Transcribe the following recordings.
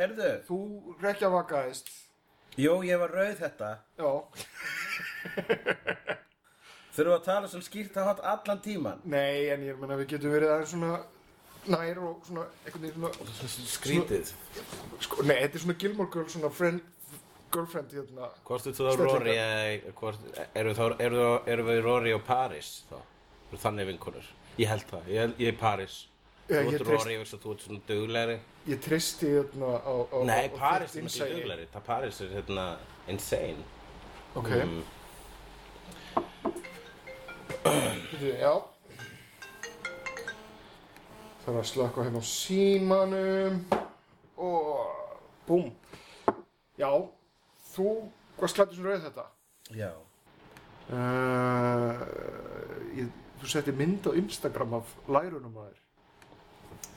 heyrðu, þú rekkjavakaðist. jú, ég var rauð þetta. Já. Þurfum að tala sem skýrt að hatt allan tíman. Nei, en ég meina við getum verið aðeins svona nær og svona, einhvern veginn svona, Skrítið. sko, nei, þetta er svona Gilmore Girl, svona friend, girlfriend, hérna. Hvort þú þá. Rory eða, hvort, eru, þá, eru, eru við Rory og Paris þá? Eru þannig vinkunur? Ég held það, ég, ég er Paris. Þú ert Rory, þú ert svona duglegri. Ég treysti, hérna, á, á, Nei, Paris er innsæi. duglegri. Það Paris er hérna insane. Ok. Bíddu, já. Það er að slökka hérna á símanum og búm. Já, þú, hvað slættu sem rauð þetta? Já. Uh, ég, þú setti mynd á Instagram af lærunum að þér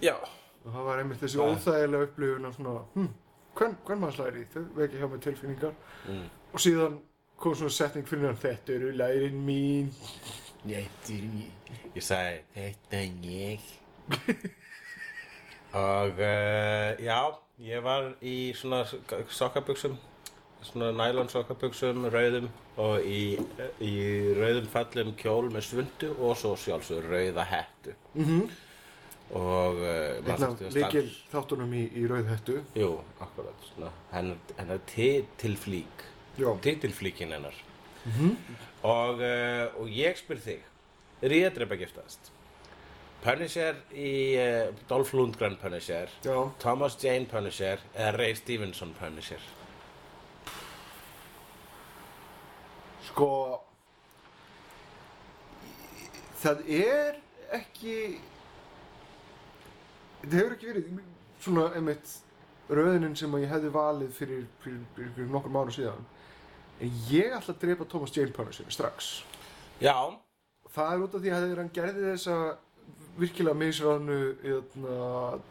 Já. og það var einmitt þessi óþægilega upplifun af svona, hm, hvern, hvern maður slæri þau vekja hjá mig tilfinningar Mm. og síðan kom svona setning fyrir hann þetta eru lærin mín Þetta er ég. Ég sagði, þetta er ég. og uh, já, ég var í svona sokkabuxum, svona nælon sokkabuxum, rauðum og í, í rauðum fallum kjól með svundu og svo sjálfsögur rauða hettu. mm -hmm. Og líkil þáttunum í, í rauðhettu Jú, akkurat, hennar, hennar titilflík, titilflíkin hennar. Mhm. og, uh, og ég spyr þig Ríðadreipa giftast? Punisher í uh, Dolph Lundgren Punisher já, Thomas Jane Punisher eða Ray Stevenson Punisher? Sko það er ekki þetta hefur ekki verið svona einmitt rauðinin sem ég hefði valið fyrir, fyrir, fyrir, nokkur mánu síðan. En ég ætla að drepa Thomas Jane Punisher strax. Já, það er út af því að hann gerði þessa virkilega misráðnu hérna,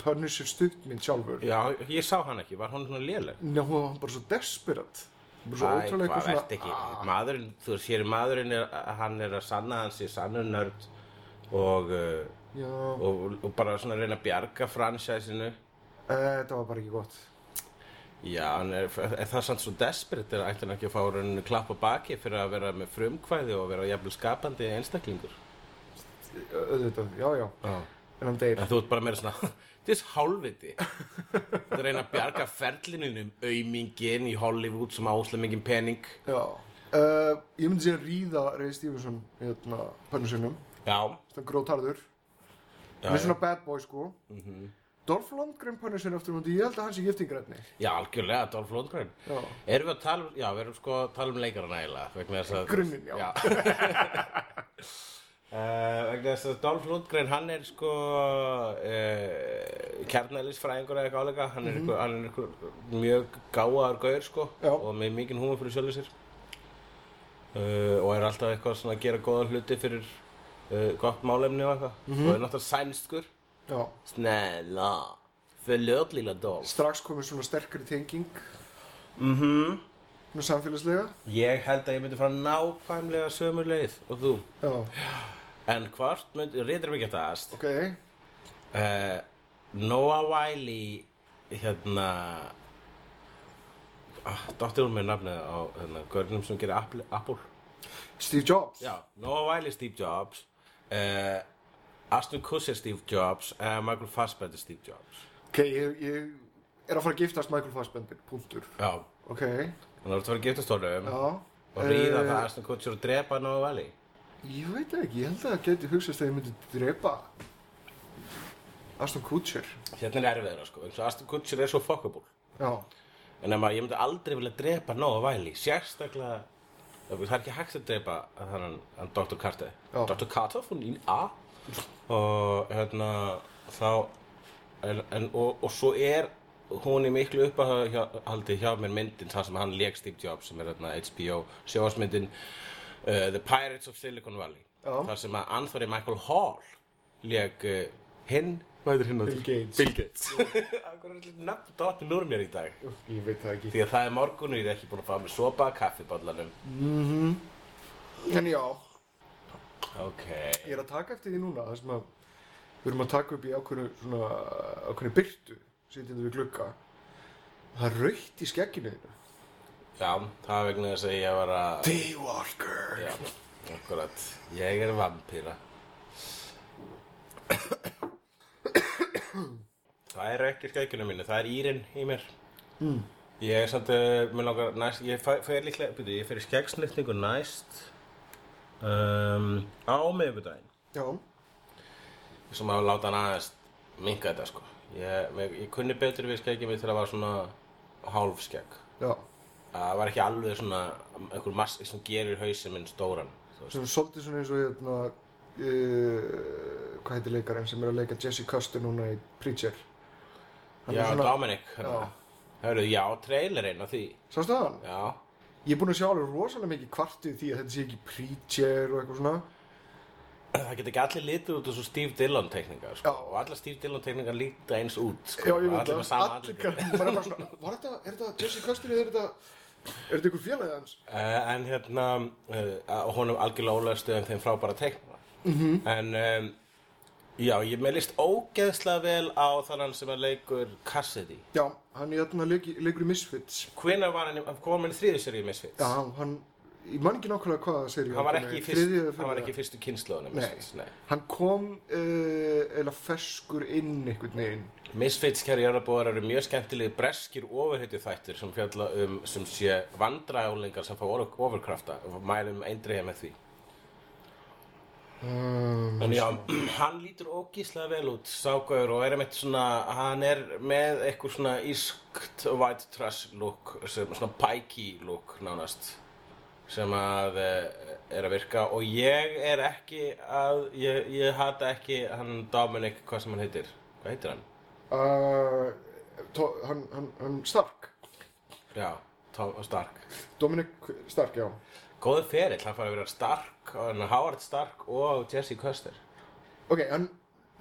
Punisher stuttmynd sjálfur. Já, ég sá hann ekki, var hann svona léleg? Njá, hún var bara svo desperat. Æ, ótrúlega hvað ert ekki ah, Maðurinn, þú sér maðurinn er, hann er að sanna hans í sannur nörd og, uh, og, og bara svona reyna að bjarga fransæsinu. E, þetta var bara ekki gott. Já, en er, er það samt svo desperate er ætlan ekki að fá rauninu klapp á baki fyrir að vera með frumkvæði og vera jafnvel skapandi einstaklingur? Auðvitað, já, já, Já. en hann deyr. En þú ert bara meira svona, þess hálfviti. Það er reyna að bjarga ferlinunum aumingin í Hollywood sem áslega mikið pening. Já, uh, ég myndi segja ríða Ray Stevenson hérna, Punisherunum, Já, það er grótarður. já, hann er já. svona bad boy sko Mhm. Dolph Lundgren Punisher eftir hundi, ég held að hann sé giftingrætni já algjörlega, Dolph Lundgren Já, Erum við að tala, um- já, við erum sko að tala um leikarana eiginlega að Grunninn, já. Uh, vegna þess að Dolph Lundgren hann er sko uh, kjarnælisfræðingur eða eitthvað álega hann er, mm er einhver mjög gáðar gaur sko Já. og með mikinn húmur fyrir sjálfur sér uh, og er alltaf eitthvað svona að gera góða hluti fyrir uh, gott málefni og eitthvað. Og er náttúrulega sænskur. Já. Snälla, förlåt lilla Dolph Strax komið svona sterkari tenging. Mhm. Svona samfélagslega. Ég held að ég myndi fara nákvæmlega sömu leið og þú. Já, En hvort myndi, reyður mig geta aðast ok, uh, Noah Wiley hérna ah, Dóttir hún með nafnið á hérna, görnum sem gerir Apple. Steve Jobs. Já, Noah Wiley Steve Jobs uh, Aston Kutcher Steve Jobs uh, Michael Fassbender Steve Jobs. Ok, ég, ég er að fara að giftast Michael Fassbender, punktur. Já, Ok, þú ert að fara að giftast honum. Já, Og ríða Eh. það Aston Kutcher og drepa Nóa Valley Ég veit ekki, ég held að það geti hugsast að ég myndi drepa Aston Kutcher. Hérna er erfiðra sko, Aston Kutcher er svo fuckable. Já, En ef maður, ég myndi aldrei vilja drepa Nóa Valley Sérstaklega Það er ekki hægt að drepa þannig hann Dr. Carter Já. Dr. Carter von Ín A Og hérna Þá en, en, og, og svo er hún í miklu uppáhaldi hjá mér myndin þar sem hann leik Steve Jobs sem er hérna HBO sjóasmyndin uh, The Pirates of Silicon Valley Já. þar sem að Anthony Michael Hall leik uh, hinn hvað er hinn á Bill Gates. Bill Gates. Akkur er þetta nafn dottin úr mér í dag? Ég veit það ekki. Því að það er morgun og ég er ekki búin að fá mér sopa að kaffiballanum En já, Ok. Ég er að taka eftir því núna það sem að við erum að taka upp í ákveðinu svona ákveðinu byrtu sitjandi við glugga. Það er rautt í skegginu þínu. Já, það er vegna þess að ég var að Daywalker. Já, akkurat. Ég er vampíra Það er ekki skækjunum mínu, það er írinn í mér. Mm. Ég er samt, uh, mér langar næst Ég fer líklega, byrju, ég fer í skeggsnýtningu næst um, Á miðvikudaginn. Já, sem að láta hann aðeins minka þetta sko. Ég, mig, ég kunni betur við skeggjum mig til að var svona hálf skegg. Já. Það var ekki alveg svona einhver massi sem gerir hausinn minn stóran er svolítið svona eins og hérna uh, hvað heitir leikarinn sem er að leika Jesse Custer núna í Preacher já, svona- Dominic. Hörru, já, trailerinn á því Sástu það já, Ég er búinn að sjá alveg rosalega mikið kvartið því að þetta sé ekki Preacher og eitthvað svona það geta ekki allir litið út eins og Steve Dillon teikningar sko. Og allar Steve Dillon teikningar líta eins út sko. Já, ég veit það, allir var þetta, er þetta Jesse Custer eða er þetta, er þetta ykkur félagið hans? Uh, en hérna uh, honum algjörlega ólegastu en þeim frábæra teikna -hmm. en um, já, ég með list ógeðslega vel á þannan sem að leikur Cassidy Já, hann er hérna leik, leikur í Misfits. hvenær var hann, hann kom hann í þriðu seríu Misfits Já, hann, hann ég man ekki nákvæmlega hvaða serið hann var ekki, í fyrst, þriðju eða hann var ekki í fyrstu kynnslóðinu. Misfits, nei. Hann kom uh, eða ferskur inn einhvern veginn. Misfits kæri jarðabóðar eru mjög skemmtilegi breskir ofurheitju þættir sem fjalla um sem sé vandræðálingar sem fá over- overkrafta og mælum eindriða með því Um, En já, hann lítur ógíslega vel út, ságaur og er einmitt svona, hann er með eitthvað svona ískt white trash look, sem, svona pikey look nánast, sem að eh, er að virka og ég er ekki að, ég, ég hata ekki hann Dominic, hvað sem hann heitir, hvað heitir hann? uh, to, hann, hann, hann Stark. Já, Tom Stark. Dominic Stark, já. Góður ferill, hann fær að vera Stark, Howard Stark og Jesse Custer. Ok, hann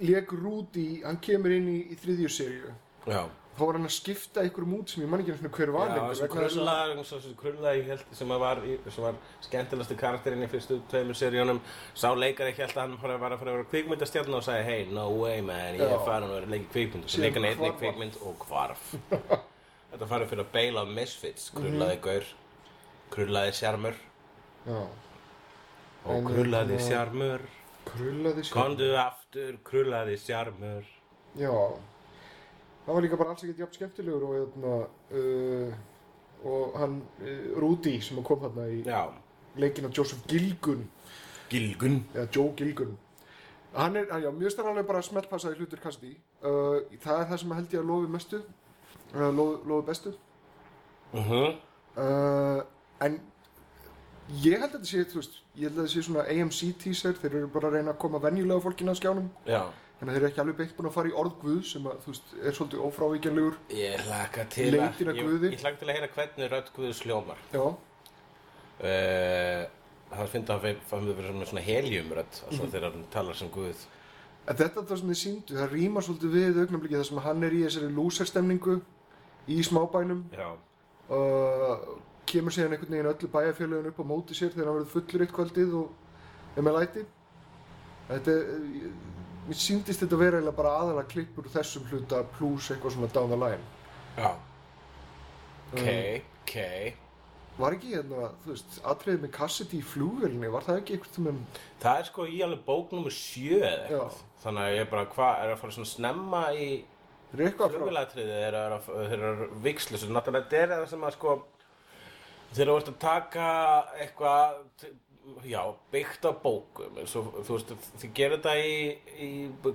leik Rúdi, hann kemur inn í, í þriðju. Já. Þá var hann að skipta einhverjum út sem ég man ekki eins og hver var Já, lengur, þessi vegna þess að- krulla, ég held sem var, var skemmtilegasti karakterinn í fyrstu tveimur seríunum sá leikari held að hann var að fara að vera kvikmyndastjarn og sagði hey, no way man, ég er farin að vera í kvikmynd og hvarf hann. kvikmynd og hvarf Þetta farið fyrir að beila á Misfits krullaði Mhm. gaur krullaði sjarmur Já, og En, krullaði hérna- sjarmur krullaði sér. komdu aftur, krullaði sjarmur Já, það var líka bara alls ekkert jafn skemmtilegur og, hérna, uh, og hann, uh, Rúdi sem kom hérna í Já, leikinn af Joseph Gilgun, Gilgun eða Joe Gilgun. Hann er, hann, já, mjög starflega bara smeltpassaði hlutur Cassidy. Uh, það er það sem held ég að lofi mestu, uh, lofi, bestu. uh -huh. Uh, en ég held að þetta sé, þú veist, ég held að þetta sé svona AMC teaser, þeir eru bara að reyna að koma venjulega fólkinu á skjánum. Já Þannig að þeir eru ekki alveg beint búin að fara í orð Guð sem að, þú veist, er svolítið ófrávíkjanlegur. Ég hlaka til Leitin að ég, Guði. ég hlaka til að heyra hvernig rödd Guðs hljómar Já, Uh, það finnst að hann fann við verið svona- svona heliumrödd alltaf Mhm. þegar hann talar sem Guð En þetta er það sem þið síndu, það rýmar svolítið við augnablikið þar sem hann er í þessari lúserstemningu í smábænum Já, og kemur síðan einhvern veginn öllu bæjarfélögun upp á móti sér þegar hann verður fullur eitt kvöldið og er með læti. Þetta er, mér síndist þetta vera eiginlega bara aðalega klippur þessum hluta pluss eitthvað svona down the line. já Um, Ok, ok Var ekki hérna, þú veist, atriðið með Cassidy í flugvelni, var það ekki einhvern tímann, Það er sko í alveg bók nummer sjö eða Já. eitthvað Þannig að ég bara, hvað, er að fara svona snemma í er eitthvað frá, flugvélatriði er að þeir eru vikslu svo náttúrulega þetta er það sem að sko Þegar þú ert að taka eitthvað, já, byggt á bókum, og þú veist, þið gerir þetta í, í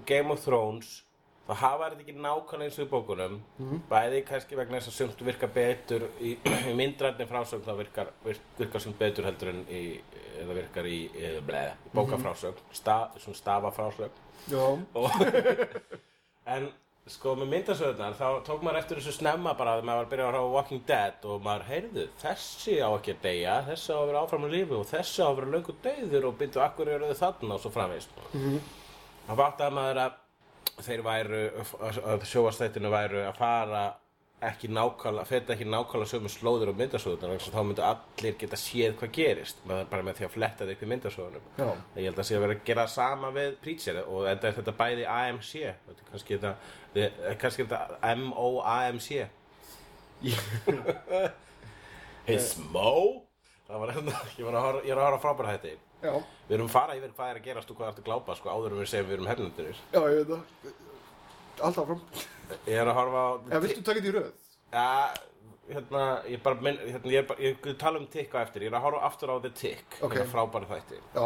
Game of Thrones, það hafa þetta ekki nákvæmlega eins og í bókunum, bæði kannski vegna þess að sumt virkar betur í, í myndrætni frásögn, þá virkar, virk, virkar sumt betur heldur en í, eða virkar í, eða bleið, bókafrásögn, sta, svona stafafrásögn. Já, Og, en sko með myndasöðunar þá tók maður eftir þessu snemma bara að maður var að byrja að á Walking Dead og maður heyrðu þessi á ekki að deyja þessi á að vera áfram á lífi og þessi á að vera löngu deyður og byrju akkur eru þau þarna og svo framvist þá váttaði maður að þeir væru að sjóastættinu væru að fara ekki nákvæmlega, feta ekki nákvæmlega sömu slóður og myndasöðunar þá myndu allir geta séð hvað gerist bara með því að fletta upp í myndasöðunum Ég held að sé að vera að gera sama við Preacher og þetta er þetta bæði AMC þetta kannski þetta, þetta M-O-A-M-C His Mo Það var hérna, ég var að horfa, frábæra já, Við erum að fara yfir hvað er að gerast og hvað er að glápa sko áður en við segjum við erum hefnundir já, ég veit það. Alltaf fram. Ég er að horfa á Já, viltu taka þetta í röð? Ja, hérna, ég bara, minn, hérna, ég bara, ég tala um Tick á eftir Ég er að horfa aftur á The Tick Ok. Þetta frábæra þætti Já,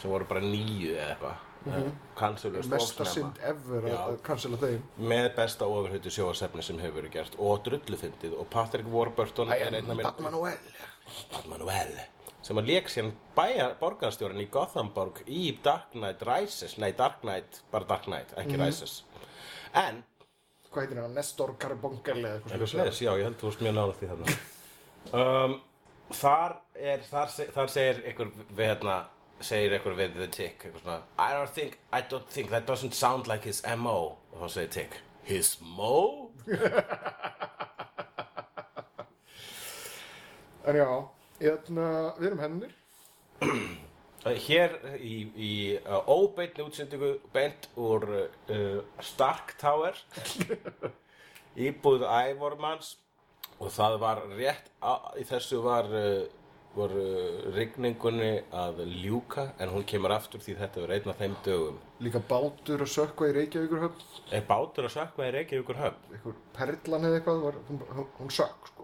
sem voru bara nýju eða eitthvað mm -hmm. Kansulust mesta synd ever að Já. að cancela þeim. með besta ofurhutu sjóasefni sem hefur verið gert og drullufyndið og Patrick Warburton er einn af mér Batman Noel. Manuel sem að lék síðan bæja borgarstjórin í Gothenburg í Dark Knight Rises nei Dark Knight, bara Dark Knight, ekki Rises en, Hvað heitir hann? Nestor Carbonell eða eitthvað sliðis, já ég held þú veist mjög nála því þarna um, þar er þar, se- þar segir einhver við hérna segir einhver við The Tick eitthvað svona, I don't think, I don't think that doesn't sound like his M.O. og þá segir Tick his Mo? En já, hérna, við erum hennir. Uh, Hér í, í uh, óbeinni útsendingu beint úr uh, Stark Tower íbúð Ævormans og það var rétt á, í þessu var, uh, var rigningunni að ljúka en hún kemur aftur því þetta var einn af þeim dögum Líka bátur og sökva í Reykjavíkurhöfn. Er bátur að sökva í Reykjavíkur höfn? Einhver perlan eða eitthvað, var, hún, hún, hún sökk, sko.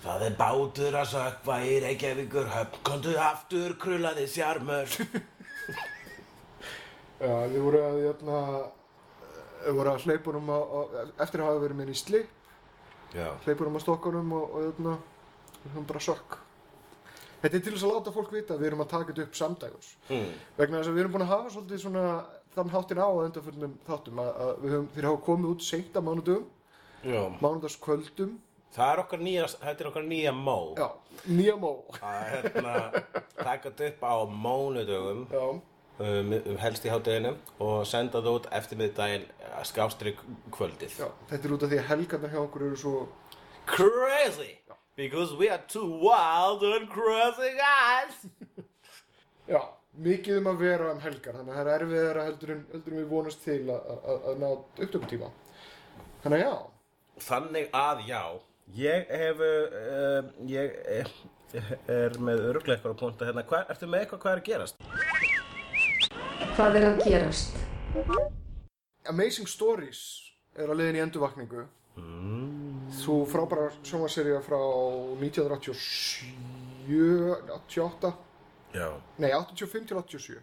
Það er bátur að sökva í Reykjavíkur höfn Kondu aftur, krullaði sjarmur Já, þið voru að, hérna, þið voru að hleypunum á, eftir að hafa verið með í slip, Já hleypunum á stokkunum og, og hérna, hún bara sökk. Þetta er til þess að láta fólk vita að við erum að taka þetta upp samdægurs. mm. Vegna þess að við erum búin að hafa svolítið svona þann háttin á að undanförnum þáttum að, að við höfum, þeir hafa komið út seint á mánudum, Já mánudagskvöldum, Það er okkar nýja, þetta er okkar nýja mó. Já, nýja mó, að hérna taka þetta upp á mánudögum já, um, um helst í hátteginu og senda það út eftir miðdaginn skástri kvöldið. Já, þetta er út af því að helgarnar hjá okkur eru svo, Crazy! Because we are two wild and crazy guys! Já, mikið um að vera um helgar, þannig að það er erfiðara heldur en, heldur við vonast til að, að, að ná upptökutíma. Þannig að já, Þannig að já Ég hef uh, ég er, er með öruglega eitthvað að punta hérna Hva, Ertu með eitthvað hvað er að gerast? Hvað er að gerast? Amazing Stories er að leiðin í endurvakningu. Svo frábæra sjónvarserja frá 1987, 88, Já nei 85 til 87.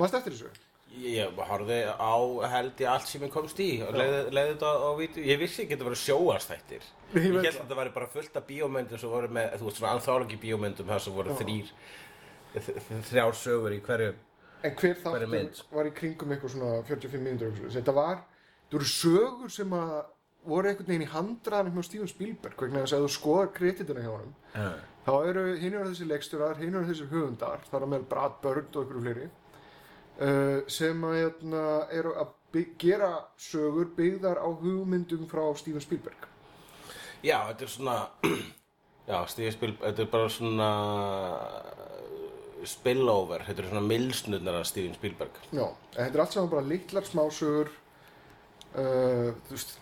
Mást eftir þessu? Ég horfði á held ég allt sem ég komst í. Og leiði, leiði þetta á vídeo. Ég vissi ekki að þetta voru sjóastættir Ég Ég held að þetta væri bara fullt af bíómyndum sem voru með, þú veist svona anthology bíómyndum þar sem voru þrýr þrjár sögur í hverju En hver er þáttur mynd? var í kringum eitthvað svona 45 mínútur eitthvað svoleiðis. Þetta var, þetta voru sögur sem að voru einhvern veginn í handraðanum hjá Steven Spielberg vegna þess að þú skoðar kredituna hjá honum Já, þá eru hinn eru þessi leikstjórar, hinn eru þessi höfundar þar að með Brad Bird og einhverju fleiri uh, sem að hérna, eru að bygg, gera sögur byggðar á hugmyndum frá Steven Spielberg. Já, þetta er svona Já, Steve Spielberg, þetta er bara svona spillover, þetta er svona milsnurnar af Steven Spielberg. Já, þetta er allt saman bara litlar smásögur. Uh,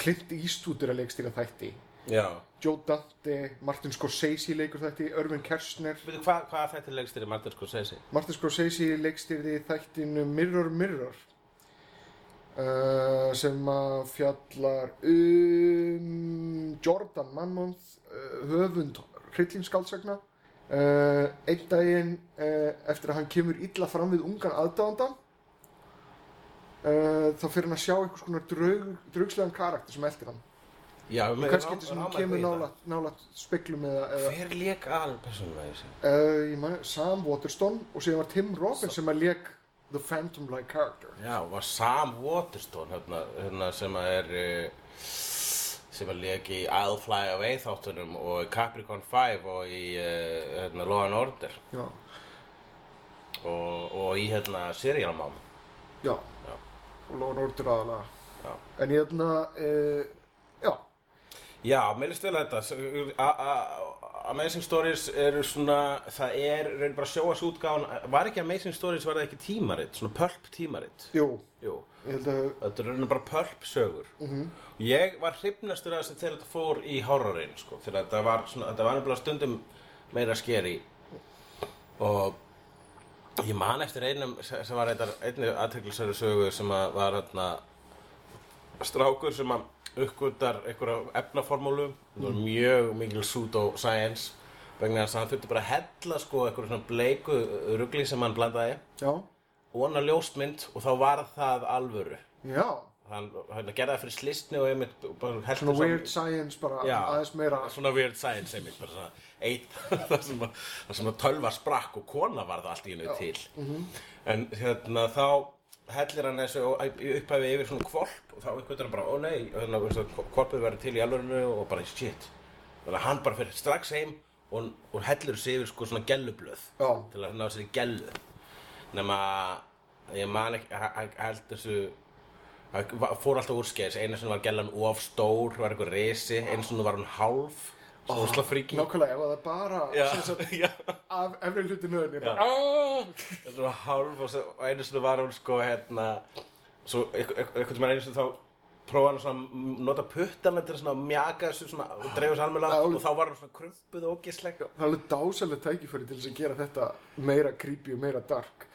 Clint Eastwood er að leikstýra þætti Joe Dante, Martin Scorsese leikur þætti, Irvin Kershner. Veitu, hvað, hvað þetta leggst þér í Martin Scorsese? Martin Scorsese leikstýrði þættinu Mirror Mirror uh, sem að fjallar um Jordan Mammoth uh, höfund hryllingsskáldsagna uh, einn daginn uh, eftir að hann kemur illa fram við ungan aðdáðanda uh, þá fyrir hann að sjá einhvers konar draug, draugslegan karakter sem eldir hann Já, kannski eitthvað sem kemur nálat, nálat speklum eða, eða Hver í þessu? uh, man, Sam Waterston og síðan var Tim Robbins sem að leik The Phantom-like character. Já, var Sam Waterston hérna, hérna sem að er uh, sem að lék í I'll Fly Away þáttunum og Capricorn 5 og í uh, hérna, Law and Order. Já, og, og í hérna Serial Mom. Já, Já. og Lóan Ordur aðalega. Já. en hérna já, Já, mér líst vel að þetta. Amazing Stories eru svona það er raun bara sjóas útgáðan var ekki Amazing Stories, var það ekki tímarit? Svona pulp tímarit? Jú, Jú, ég held að þetta er raun bara pulp sögur. Ég var hrifnastur að þessu þegar þetta fór í horrorin sko, þegar þetta var svona, þetta var nefnilega stundum meira skeri og ég man eftir einum sem var eitthvað, einni aðteklisari sögu sem að var hérna strákur sem að uppgötar einhverja efnaformúlu. Það var mjög mikil pseudo-science vegna þess að hann þurfti bara að hella sko einhverju svona bleiku rugli sem hann blandaði. Já, og hann að ljósmynd og þá var það alvöru. Já, hann, hann gerði það fyrir slistni og einmitt svona saman- weird science bara Já. aðeins meira svona weird science einmitt bara svona eitt það sem að, að tölva sprakk og kona var það allt í hennu til. En hérna þá hellir hann þessu upphæfi yfir svona kvolp og þá uppgötur hann bara, ó nei og þannig að kvolpið verður til í alvörinu og bara shit. Þannig að hann bara fyrir strax heim og, og hellir þessu yfir sko svona gellublöð Já. til að ná sér í gellu. Nema ég man ekki he- held þessu va- fór alltaf úr skeiðis einu sem var gellan of stór var eitthvað risi, einu sem var hann hálf svo oh, fríki nákvæmlega, ef það er bara sagt, af efri hluti bara, "Ah!" Þetta var hálf og, og einu sinni var hún sko hérna svo eitthvað sem er einu sinni þá prófa hann svona að nota puttana til að svona mjaka þessu svona og dreifa þessu almennilega Já. og þá var hann svona krumpuð og ógisleg það er alveg dásalega tækifæri til þess að gera þetta meira creepy og meira dark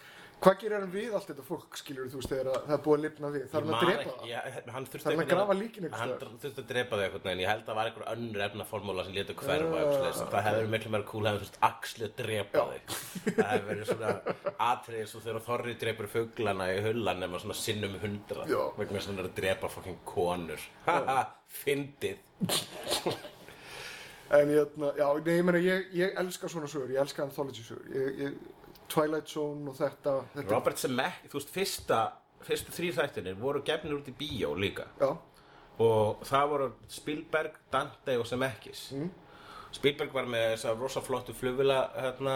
hvað gerir hann við allt þetta fólk skilur þú veist þegar að það er búið að lifna við? Þarf hann að drepa það? já, hann þurfti að einhvern grafa líkin einhvers hann þurfti að drepa þau einhvern veginn. Ég held að það var einhver önnur efnaformúla sem létu hverfa Ah, uh, það verið miklu meira cool hefði þurft axli að drepa þau það hefði verið svona atriði svo þegar Þorri drepur fuglana í hullan nema svona sinnum hundra sem hann er að drepa fucking konur. Haha, fyndið. En hérna, já, nei, ég meina ég, ég elska svona sögur, ég elska anthology sögur. Ég, ég, Twilight Zone og þetta, þetta Robert Zemeckis, þú veist, fyrsta fyrstu þrý þættinir voru gefnir út í bíó líka. Já, og það voru Spielberg, Dante og Zemeckis. Mm. Spielberg var með þessa rosa flottu flugvila hérna,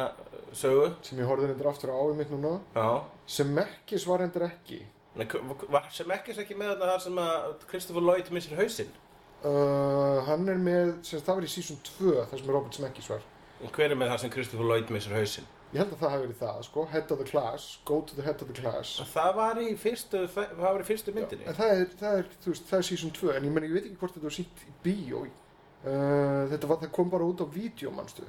sögu. Sem ég horfði hendur aftur á í mitt núna. Já. Sem Mekkis var hendur ekki. Nei, Var Zemeckis ekki með þarna þar sem að Christopher Lloyd missir hausinn? uh, hann er með, sem það var í season 2 þar sem Robert Zemeckis var. Hver er með það sem Christopher Lloyd missir hausinn? Ég held að það hafi verið það, sko, head of the class go to the head of the class. Það var í fyrstu, það var í fyrstu myndinni. en það er, það er, þú veist, það er season 2 en ég meni, ég veit ekki hvort þetta var sýtt í bíó. Uh, þetta var, það kom bara út á vídeo, manstu?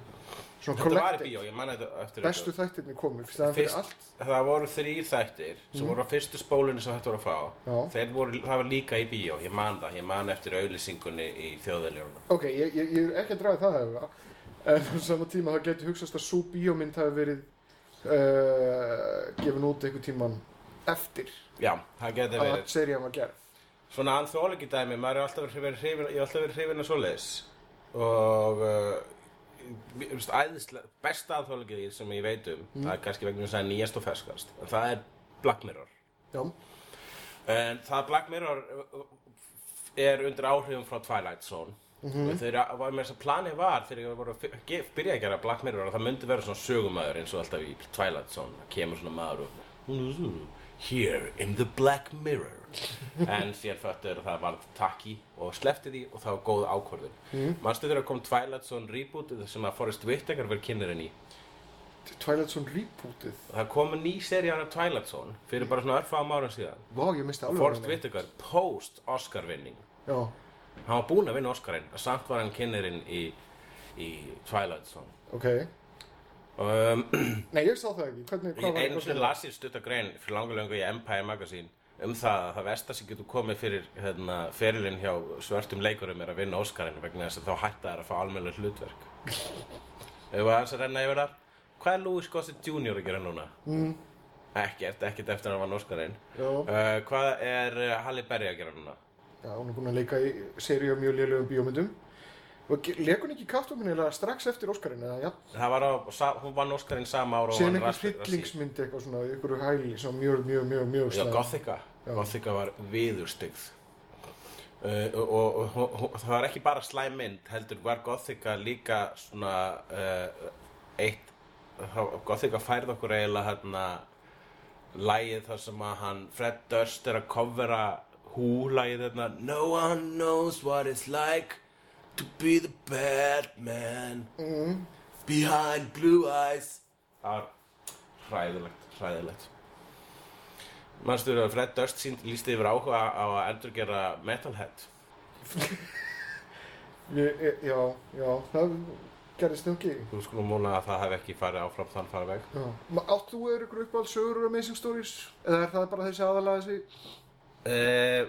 Svona Þetta var í bíó, ég manna þetta eftir bestu þættirni fyrst það fyrir Fyrst, allt. það voru þrýr þættir sem voru á fyrstu spólunni sem þetta voru að fá. Já. Þeir voru, það var líka í bíó, ég man það, ég man eftir auðlýsingunni í þjóðveljörnum ok, ég, ég, ég er það en á sama tíma þá getur hugsast að svo bíómynd hafi verið uh, gefin út einhver tíman eftir Já, það geti að verið. serían var gerð. Svona anþóleiki dæmi, maður er alltaf verið hrifin, ég hef alltaf verið hrifin að svoleiðis. Og uh, besta anþóleikið sem ég veit um, það er kannski vegna þess að það er nýjast og ferskast, en það er Black Mirror. já, En það Black Mirror uh, er undir áhrifum frá Twilight Zone. Og þegar var með þess að planið var þegar ég voru að byrja að gera Black Mirror að það myndi vera svona sögumæður eins og alltaf í Twilight Zone. Kemur svona maður og here in the Black Mirror. En sér föttur það var takki og slefti því og það var góð ákvörðun. Mm. manstu þegar kom Twilight Zone reboot sem að Forrest Whitaker verið kynnerinn í Twilight Zone rebootið? Það kom ný serían af Twilight Zone fyrir bara svona örfáum árum síðan. Vá, Forrest. Whitaker post Oscar vinning Já, hann var búinn að vinna Oscarinn og samt var hann kynnerinn í, í Twilight Zone ok um, Nei, ég sá það ekki, hvernig, var einu sinni las ég stutta grein fyrir langalöngu í Empire Magazine um það að það versta sem getur komið fyrir hérna, ferilinn hjá svörtum leikurum er að vinna Óskarinn vegna þess að þá hætta þær að fá almennilegt hlutverk Ef við aðeins að renna yfir það Hvað er Louis Gossett Jr. að gera núna? Mm. Ekkert, ekkert eftir að hann var Óskarinn uh, Hvað er uh, Halle Berry að gera núna? Já, hún er búin að leika í seríu af mjög lélegum bíómyndum. Lék hún ekki eða strax eftir Óskarinn eða ja, Það var á, hún vann Óskarinn sama ára og síðan vann einhver Rasmus- hryllingsmynd eitthvað svona, einhverju hæli sem mjög, mjög, mjög, mjög Já, slæm. Gothica. Gothica var viðurstyggð. Uh, og, og, og, það var ekki bara slæm mynd, heldur var Gothica líka svona uh, eitt, Gothica færði okkur eiginlega hérna lægið þar sem að hann, Fred Durst er að covera Who lægið þarna No one knows what it's like to be the bad man behind blue eyes Það var hræðilegt, hræðilegt Manstu að Fred Durst sínd lísti yfir áhuga á að endurgera Metalhead já, já, það gerðist nú ekki. Þú skulum múna að það hef ekki farið áfram þann farveg Já. Ma- Átt þú eða ykkur uppáhald sögur úr Amazing Stories? Eða er það bara þessi aðalega þessi? Uh,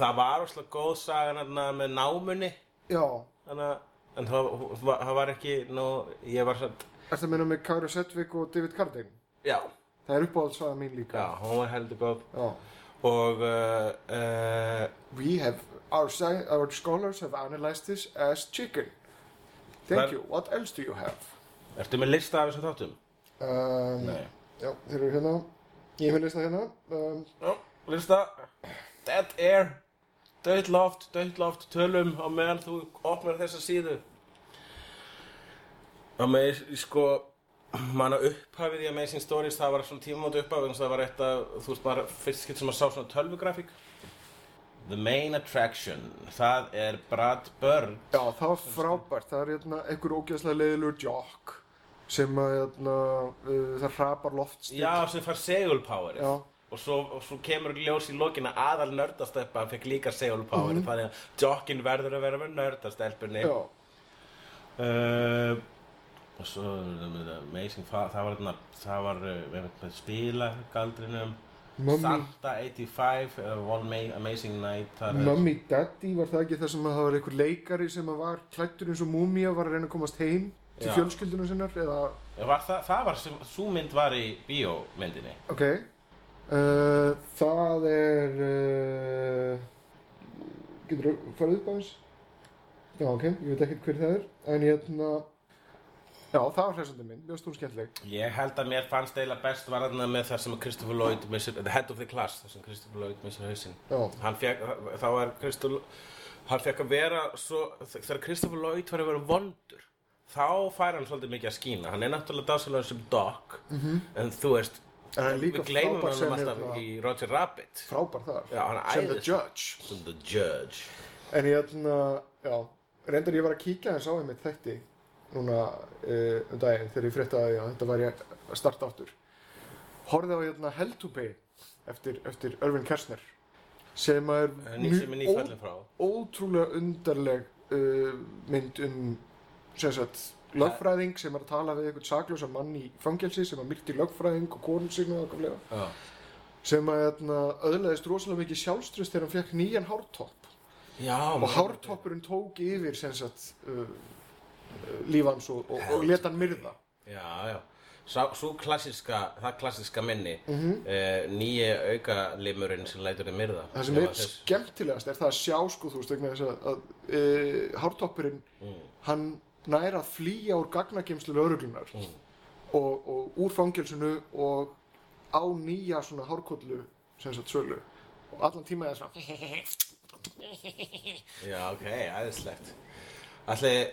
Það var óslega góð sagan með námunni. Þannig En það, það var ekki nú, ég var Ertu að minna með Kyra Sedgwick og David Carradine? Já, Það er uppáhaldsaga mín líka. já, hún var heldur góð Já. Og uh, uh, We have, our, sci- our scholars have analyzed this as chicken. Thank Hvar- you. What else do you have? Ertu með lista af þessum þáttum? Um, Nei. Já, þeir eru hérna. Ég hef listað hérna. Um, Já, lista. Dead Air. Döitt loft, döitt loft, tölum á meðan þú opnar þessa síðu. Á með, sko manna upphafið í Amazing Stories það var svona tímamóti upphafið það var eitt að, þú veist bara fyrst skilt sem að sá svona tölvugrafík. The Main Attraction. Það er Brad Bird. Já, það var frábært. Það er hérna einhver ógeðslega leiðilegur jock sem að hérna, uh, það hrapar loftstík. Já, sem fær segulpowerið. Og svo, og svo kemur ljós í lokina aðal nördastelpa hann fekk líka segulpowerið þannig að jockin verður að vera með nördastelpunni. Uh, og svo amazing, það, það var það var uh, með spila galdrinum Mummy, Santa 85 uh, One Ma Amazing Night Mummy Daddy, var það ekki það sem að það var einhver leikari sem að var klættur eins og múmía var að reyna að komast heim til fjölskyldunum sinnar eða, var það, það var sem, sú mynd var í bíómyndinni. Ok uh, það er uh, getur þú farið upp aðeins? Já ok, ég veit ekkert hver það er en hérna já, það var hressandi mynd, mjög stór skemmtileg Ég held að mér fannst eiginlega best var þarna með það sem Christopher Lloyd missir, The Head of the Class, það sem Christopher Lloyd missir hausinn. Já, þá var Christopher hann fekk að vera svo, þegar Christopher Lloyd var að vera vondur þá fær hann svolítið mikið að skína. Hann er náttúrulega dásalega sem Doc en þú veist, en hann líka við gleymum hann alltaf í Roger Rabbit. frábær þar. Já, sem The æðislegur. Judge. Sem The Judge. En ég hérna, já, reyndar ég var að kíkja þess á einmitt þætti núna uh, um daginn þegar ég frétta að þetta var ég að starta áttur. Horfði á hérna Hell to Pay eftir, eftir Irvin Kershner sem er nýfællin frá. ótrúlega undarleg uh, mynd um sem sagt lögfræðing sem er að tala við einhvern saklausa mann í fangelsi sem að myrti lögfræðing og konun sína Já. sem að hérna, öðlaðist rosalega mikið sjálfströst þegar hann fekk nýjan hártopp. Já, og hártoppurinn tók yfir sagt uh, uh, lífans og, og, og leta hann myrða. Já, já. Svo klassiska, það klassiska minni mm. -hmm. nýja aukalimurinn sem lætur þið myrða. Það sem er skemmtilegast er það að sjá sko þú veist vegna þess að, að uh, hártoppurinn hann nær að flýja úr gagnagemslu lauruglunar og, og úr fangelsinu og á nýja svona hárkollu sem sagt sölu. Og allan tíma er það svona. Já, ok, æðislegt. Allir,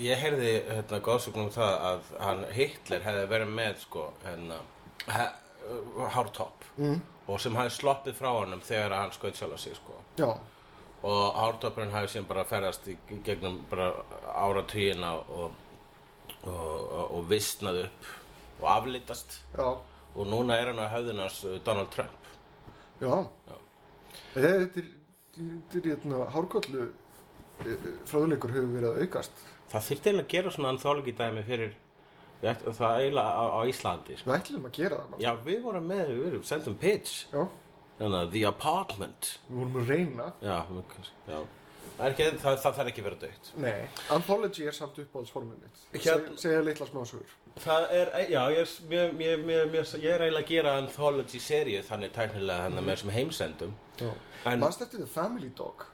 ég heyrði hérna góðsögnum um það að hann Hitler hefði verið með sko hérna hártopp mm. og sem hefði sloppið frá honum þegar hann skaut sjálf sig sko. Já, og hártoppurinn hefði síðan bara ferðast gegnum bara áratugina og, og, og, og vistnað upp og aflitast. Já, og núna er hann að höfðunars Donald Trump. Já. Er þetta er- þetta er hérna hárkollu fráðuleikur hefur verið að aukast. Það þyrfti eiginlega að gera svona anthology dæmi fyrir það eiginlega á, á Íslandi sko. við ætlum að gera það Já, við vorum með, við vorum sendum pitch. Já, Þannig að The Apartment við vorum að reyna Já, já Það, er ekki, það, það þarf ekki vera dögt. Nei, Anthology er samt uppáhaldsformið mitt. Seg, segja litla smásögur. Það er, já, ég er, mér, mér, mér, mér, ég er eiginlega að gera anthology-seríu þannig tæknilega þannig með þessum heimsendum. En Manst eftir The Family Dog?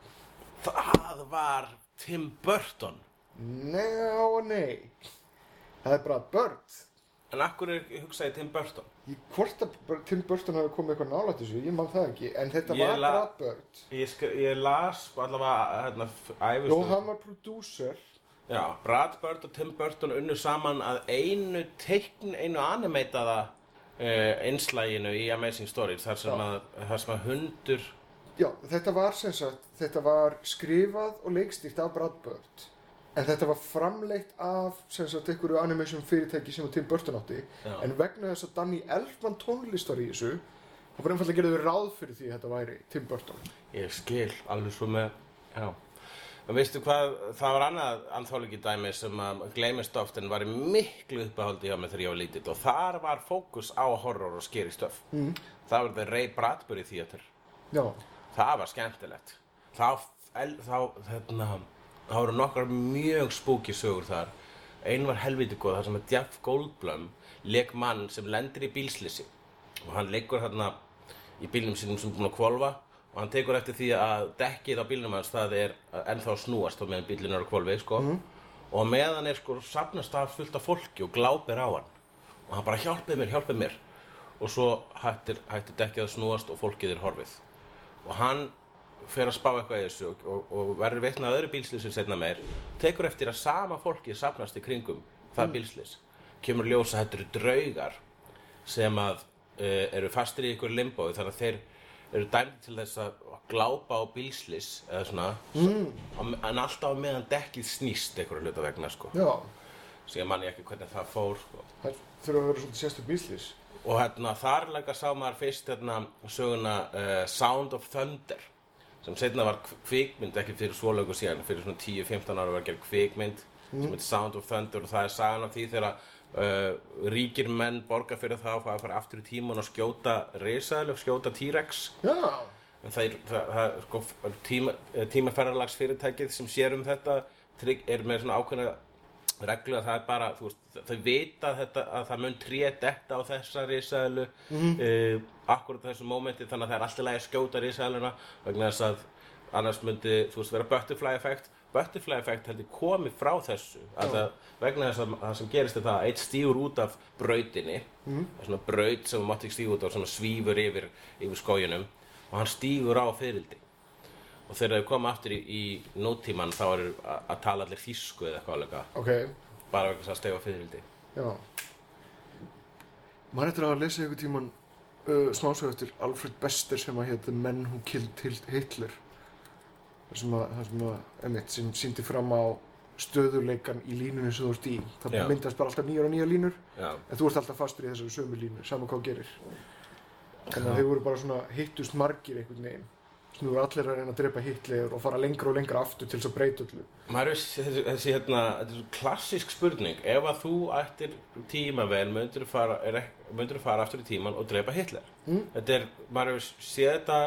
það var Tim Burton. Nei og nei. Það er bara Bird. En akkur er hugsaði Tim Burton? Ég, hvort að Tim Burton hafi komið eitthvað nálægt þessu, ég man það ekki. En þetta Ég var bara Bird. Ég, las allavega hérna, æfistöð. Jó, hann var prodúser. Já, Brad Bird og Tim Burton unnu saman að einu teikn, einu animeitaða uh, einslæginu í Amazing Stories þar sem, að, þar sem að hundur Já, þetta var sem sagt, þetta var skrifað og leikstýrt af Brad Bird. En þetta var framleitt af sem sagt einhverju animation fyrirtæki sem að Tim Burton átti. Já. En vegna þess að Danny Elfman tónlistar í þessu, þá var einfallega gerðu ráð fyrir því að þetta væri Tim Burton. Ég skil alveg svo með, já. En veistu hvað, það var annað anthology dæmi sem að gleymist oft en var miklu uppáhaldi hjá mig þegar ég var lítill og þar var fókus á horror og scary stuff. Mm. Það var The Ray Bradbury Theater. Já, Það var skemmtilegt. Þá, þá, þarna, þá voru nokkar mjög spooky sögur þar. Einn var helviti góð þar sem að Jeff Goldblum leik mann sem lendir í bílslisi og hann leikur þarna í bílnum sínum sem er búinn að kvolfa og hann tekur eftir því að dekkið á bílnum hans það er ennþá að snúast á meðan bílinn er að kvolfi sko. og á meðan er sko safnast af fullt af fólki og glápir á hann. Og hann bara hjálpið mér, hjálpið mér. Og svo hættir, hættir dekkið að snúast og fólkið er horfið. Og hann fer að spá eitthvað í þessu og, og, og verður veitna að öðru bílslýsum setna meir tekur eftir að sama fólki safnast í kringum það mm. bílslýs kemur ljós að þetta eru draugar sem að uh, eru fastir í ykkur limbói þannig að þeir eru dæmdi til þess að glápa á bílslýs eða svona mm. en alltaf meðan dekkið snýst einhverju hluta vegna sko já, síðan man ég ekki hvernig það fór sko það þurfa að vera svolítið sérstu bíslís. Og hérna þar leika sá maður fyrst hérna söguna uh, Sound of Thunder sem setna var kv- kvikmynd ekki fyrir svo lögu síðan fyrir svona 10-15 ára var gerð kvikmynd sem heitir Sound of Thunder og það er sagan af því þegar uh, ríkir menn borga fyrir það og fara að fara aftur í tíman og skjóta risaðileg, skjóta T-Rex. Já, en það er, það, það, sko, tíma, tímaferðarlags fyrirtækið sem sér um þetta er með svona ákveðna reglu að það er bara, veist, þau vita þetta, að það mun tré detta á þessa risaðilu mm -hmm. akkurat á þessu mómenti þannig að það er alltaf lægi að skjóta risaðiluna vegna þess að annars myndi, þú veist, vera butterfly effect butterfly effect heldur komið frá þessu að það, vegna þess að það sem gerist er það að eitt stígur út af brautinni mm. svona braut sem mátti ekki stíga út af sem svífur yfir, yfir skóginum og hann stígur á fyrildi og þegar þau koma aftur í, í nútíman þá eru að, tala allir þýsku eða eitthvað alveg ok, bara þess að stefa fyrildi já. Maður eftir að lesa einhver tíman uh, smásög eftir Alfred Bester sem að hétt The Men Who Killed Hil- Hitler. Það sem að, það sem að, emitt, sem síndi fram á stöðuleikan í línunni sem þú ert í. Það Já. myndast bara alltaf nýjar og nýjar línur, Já, en þú ert alltaf fastur í þessari sömu línu, sama hvað gerir. Að þeir voru bara svona hittust margir einhvern veginn. Svona þú voru allir að reyna að drepa Hitler og fara lengra og lengra aftur til þess að breyta öllu. maður er þessi, þessi hérna, þetta er svo klassísk spurning ef að þú ættir tímavel myndir fara, er, ek- myndirðu fara aftur í tíman og drepa Hitler Mm. þetta er, maður hefur séð þetta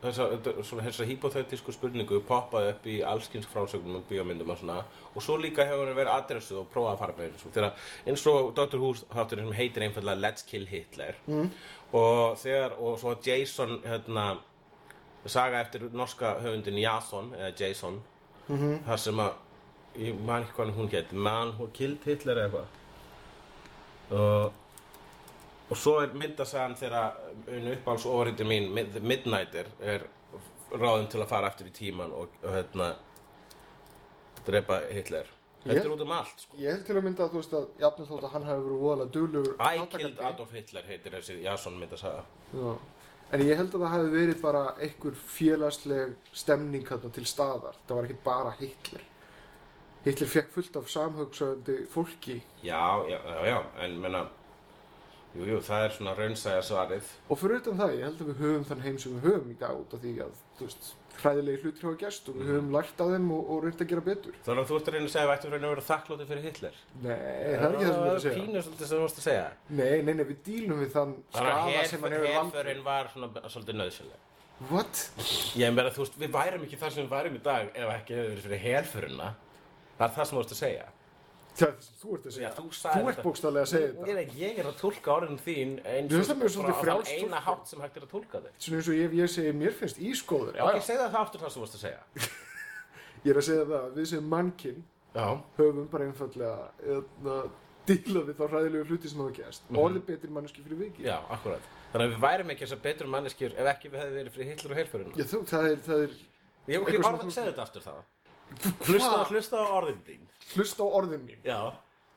svona þessa hypothetísku spurningu poppaði upp í allskins frásögnum og bíómyndum og svona og svo líka hefur hann verið adressuð og prófað að fara með þessu þegar eins og Dr. Who þátturinn sem heitir einfallega Let's Kill Hitler mm. og þegar og svo Jason hérna saga eftir norska höfundin Jason eða Jason Mhm. þar sem að ég man ekki hvað hún hétt Man Who Killed Hitler eða eitthvað og og svo er myndasagan þegar einu uppáhalds ofurhýttir mín Mid- Midnighter er ráðum til að fara eftir í tíman og, og hérna drepa Hitler þetta er út um allt sko. Ég held til að mynda að þú veist að jafnir þótt að hann hafi verið voðalega duglegur I. Killed Adolf Hitler heitir þessi Jason myndasaga Já. En ég held að það hafi verið bara einhver félagsleg stemning þarna til staðar. Það var ekki bara Hitler. Hitler fekk fullt af samhugsandi fólki já, já, já, já, en menna jú, jú, það er svona raunsæja svarið og fyrir utan það, ég held að við höfum þann heim sem við höfum í dag út af því að, þú veist, hræðilegi hlutir hafa gerst og við höfum lært af þeim og, og reynd að gera betur. Þannig að þú ert að reyna að segja að við ættum að reyna að vera þakklátið fyrir Hitler Nei, það er ekki það sem ég er að segja. Pínu svolítið sem þú varst að segja Nei, nei, nei, við dílum við þann Þannig að sem hann hefur herförin valdið. var svona svolítið nöðsynleg What? Ég meina, þú veist, við værum ekki þar sem við værum í dag ef ekki hefur verið fyrir helfurina. Það er það sem þú vorst að segja. Það það þú ert að segja. Já, þú ert þetta. bókstaflega að segja Ég, þetta. veit, ég er að tólka orðin þín eins Mér finnst það mjög bara svolítið á þann eina hátt sem hægt er að tólka þig. Svona eins og ef ég segi, mér finnst ískóður. Já, ok, segðu það aftur það sem þú vorst að segja. Ég er að segja það að við sem mannkinn höfum bara einfallega að díla við þá hræðilegu hluti sem hafa gæst. Mhm. Orðið betri manneski fyrir vikið. Já, akkurat. Þannig að við værum ekki þess að betur manneskjur ef ekki við hefði verið fyrir Hitler og helfurina. Já, þú, það er, það er, Ég hef ekki orðið að segja þetta aftur það. Hlusta, hlusta á orðin þín. hlusta á orðin mín. Já.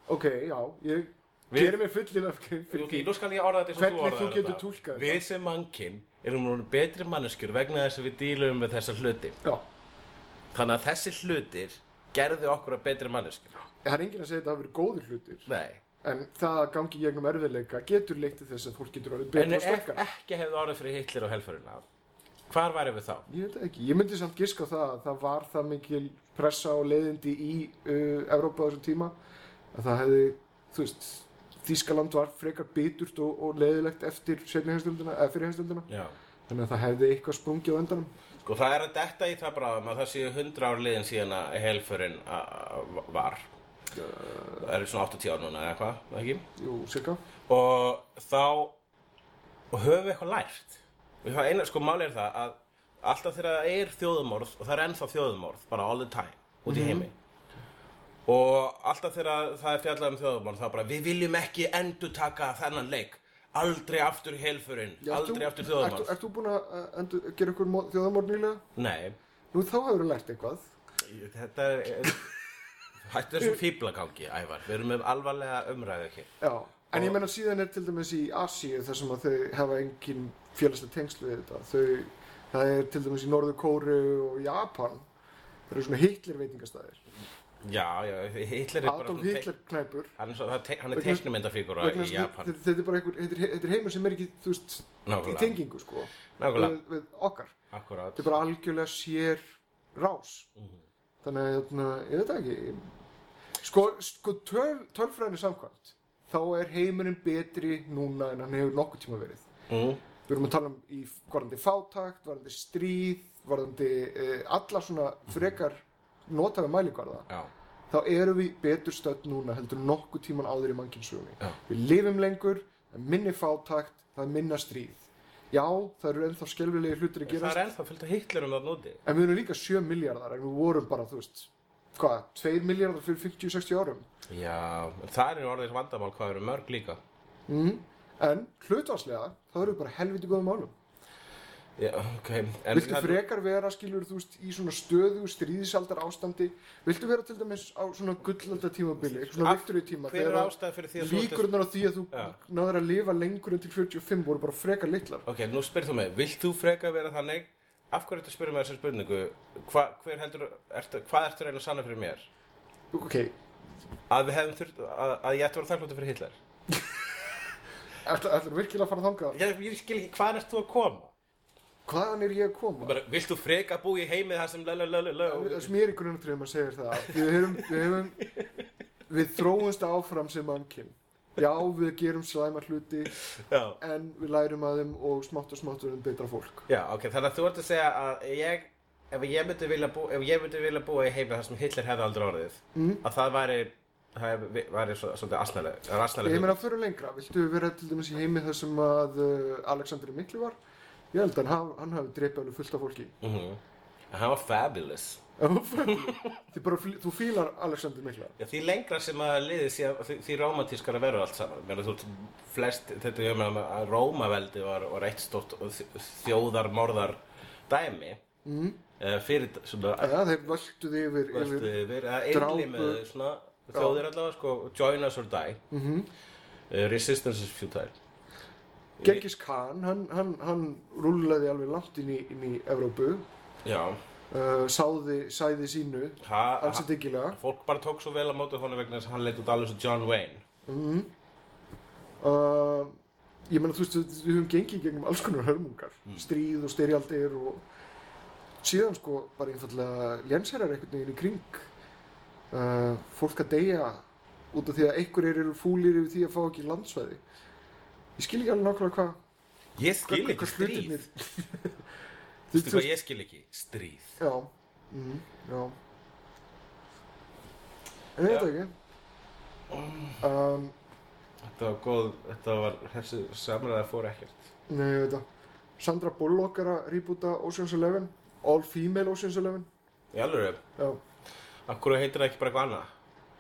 Ok, já, ég Við- gerir mér fullilega grein fyrir því. nú skal ég orða þetta eins og Hvernig þú orðaðir þú getur þetta. túlkað Við sem mannkinn erum nú betri manneskjur vegna þess að við dílum með þessa hluti. Já, Þannig að þessi hlutir gerðu okkur að betri manneskjur. það er enginn að segja að það hafi verið góðir hlutir. Nei. En það að gangi í gegnum erfiðleika getur leitt til þess að fólk getur orðið En betra og ef sterkara. ekki hefði orðið fyrir Hitler og helfurina, hvar væri við þá? Ég veit ekki, ég myndi samt giska á það að það var það mikil pressa og leiðindi í uh, Evrópa á þessum tíma að það hefði, þú veist, Þískaland var frekar biturt og, og leiðilegt eftir seinni heimstölduna, eða fyrir heimstölduna Já. þannig að það hefði eitthvað sprungið á endanum. Sko það er að detta í það bráðum að það séu hundra ár liðin síðan að helfurinn var. Það eru svona 80 ár núna eða hvað, ekki? Jú, cirka. og þá og höfum við eitthvað lært það eina, sko máli er það að alltaf þegar það er þjóðumorð og það er ennþá þjóðumorð, bara all the time út í heimi. Og alltaf þegar það er fjallað um þjóðumorð þá bara, við viljum ekki endur taka þennan leik. Aldrei aftur helfurinn, aldrei aftur þjóðumorð þú búin að endur, gera ykkur þjóðamorð nýlega? nei, Nú þá hefur þú lært eitthvað. þetta er hættu þessu fíblagangi, Ævar. Við erum með alvarlega umræðu ekki Já, en ég menna síðan er til dæmis í Asíu þar sem að þau hafa engin félagslega tengslu við þetta. Þau, það er til dæmis í Norður Kóru og Japan. Það eru svona Hitler veitingastæðir. já, já, Hitler er bara Adolf Hitler knæpur. hann er, svo, það te- hann Vegna- teiknumyndafígura Vegna í Japan Þetta þetta er bara einhver, þetta er, þetta er heimur sem er ekki, þú veist, í tengingu, sko. nákvæmlega, Við, við okkar. akkurát Þetta er bara algjörlega sér rás. Mhm. Þannig að, þarna, ég veit ekki. Sko, sko töl, tölfræðinu samkvæmt, þá er heimurinn betri núna en hann hefur nokkuð tíma verið. mm. Við erum að tala um í varðandi fátakt, varðandi stríð, varðandi uh, alla svona frekar notaði mælikvarða. Já, Þá erum við betur stödd núna heldur nokkuð tíman áður í mannkynnsögunni. Já. Við lifum lengur, það er minni fátakt, það er minna stríð. Já, það eru ennþá skelvilegi hlutir að það gerast, er ennþá fullt af Hitlerum það núti en við erum líka 7 miljardar, en við vorum bara, þú veist, hvað, 2 miljardar fyrir 50-60 árum. Já, það er nú orðið vandamál hvað eru mörg líka Mm. En hlutvarslega, þá erum við bara helviti góðum málum. Já, ok en Viltu það- frekar vera, skilur þú veist, í svona stöðu stríðisaldar ástandi? Viltu vera til dæmis á svona gullaldar tímabili, svona Af- viktoríu tíma, er líkurnar á því að þú Já. náður að lifa lengur en til 45 voru bara frekar litlar? Ok, nú spyrir þú mig, vilt þú freka vera þannig Af hverju ertu að spyrja mig þessar spurningu Hva, hver heldur, ertu, Hvað ertu reyna að sanna fyrir mér Ok, Að þurft að, að ég ætti að vera þakkláttur fyrir Hitler ætla, ætla virkilega að fara þangað? Ég, ég skil ekki, hvað ert þú að koma? Hvaðan er ég að koma? Bara, vilt þú freka búa í heimi þar sem lalalalalala Það sem ég er í grunnatriðum að segja það að við hefum, við hefum, við þróumst áfram sem mannkinn. Já, við gerum slæma hluti, Já, en við lærum að þeim og smátt og smátt verðum betra fólk. Já, ok, þannig að þú ert að segja að ég ef ég myndi vilja, bú, ef ég myndi vilja búa í heimi þar sem Hitler hefði aldrei orðið Mm. að það væri það væri svo, svolítið asnaleg asnaleg Ég meina, fyrir lengra, viltu vera til dæmis í heimi þar sem að uh, Alexander Mikli var? Ég held að hann, hann hafi dreipið alveg fullt af fólki. mm -hmm. hann var fabulous bara, þú fílar Alexander Mikla. Já, því lengra sem að liði síðan, því, því romantískara verður allt saman Meina, þú, flest, þetta meina að Rómaveldi var, var eitt stórt þjóðarmorðar dæmi Mm. uh, fyrir svona Já, þeir völduði yfir, yfir. yfir að drápu- þjóðir allavega sko join us or die. Mm uh, resistance is futile. Genghis Khan, hann, hann, hann rúlaði alveg langt inn í, inn í Evrópu, Já, uh, sáði, sæði sínu, ha, alls ha, diggilega. fólk bara tók svo vel á móti honum vegna þess að hann leit út alveg svo John Wayne. Mm. Uh, ég meina, þú veist, við, höfum gengið gegnum alls konar hörmungar, stríð og styrjaldir og síðan sko bara einfallega lénsherrar einhvern veginn í kring. Uh, fólk að deyja út af því að einhverjir eru fúlir yfir því að fá ekki landsvæði. Ég skil ekki alveg nákvæmlega hvað Ég skil hvað- ekki hvað stríð Þú veist hvað ég skil ekki? Stríð. Já, mm, já. En ég það ekki. Um, Þetta var góð, þetta var, þessi samræða fór ekkert. nei, ég veit það. Sandra Bullock er að rýbúta Ocean's Eleven. All female Ocean's Eleven. Í alveg, Já. Akkur heitir það ekki bara eitthvað annað?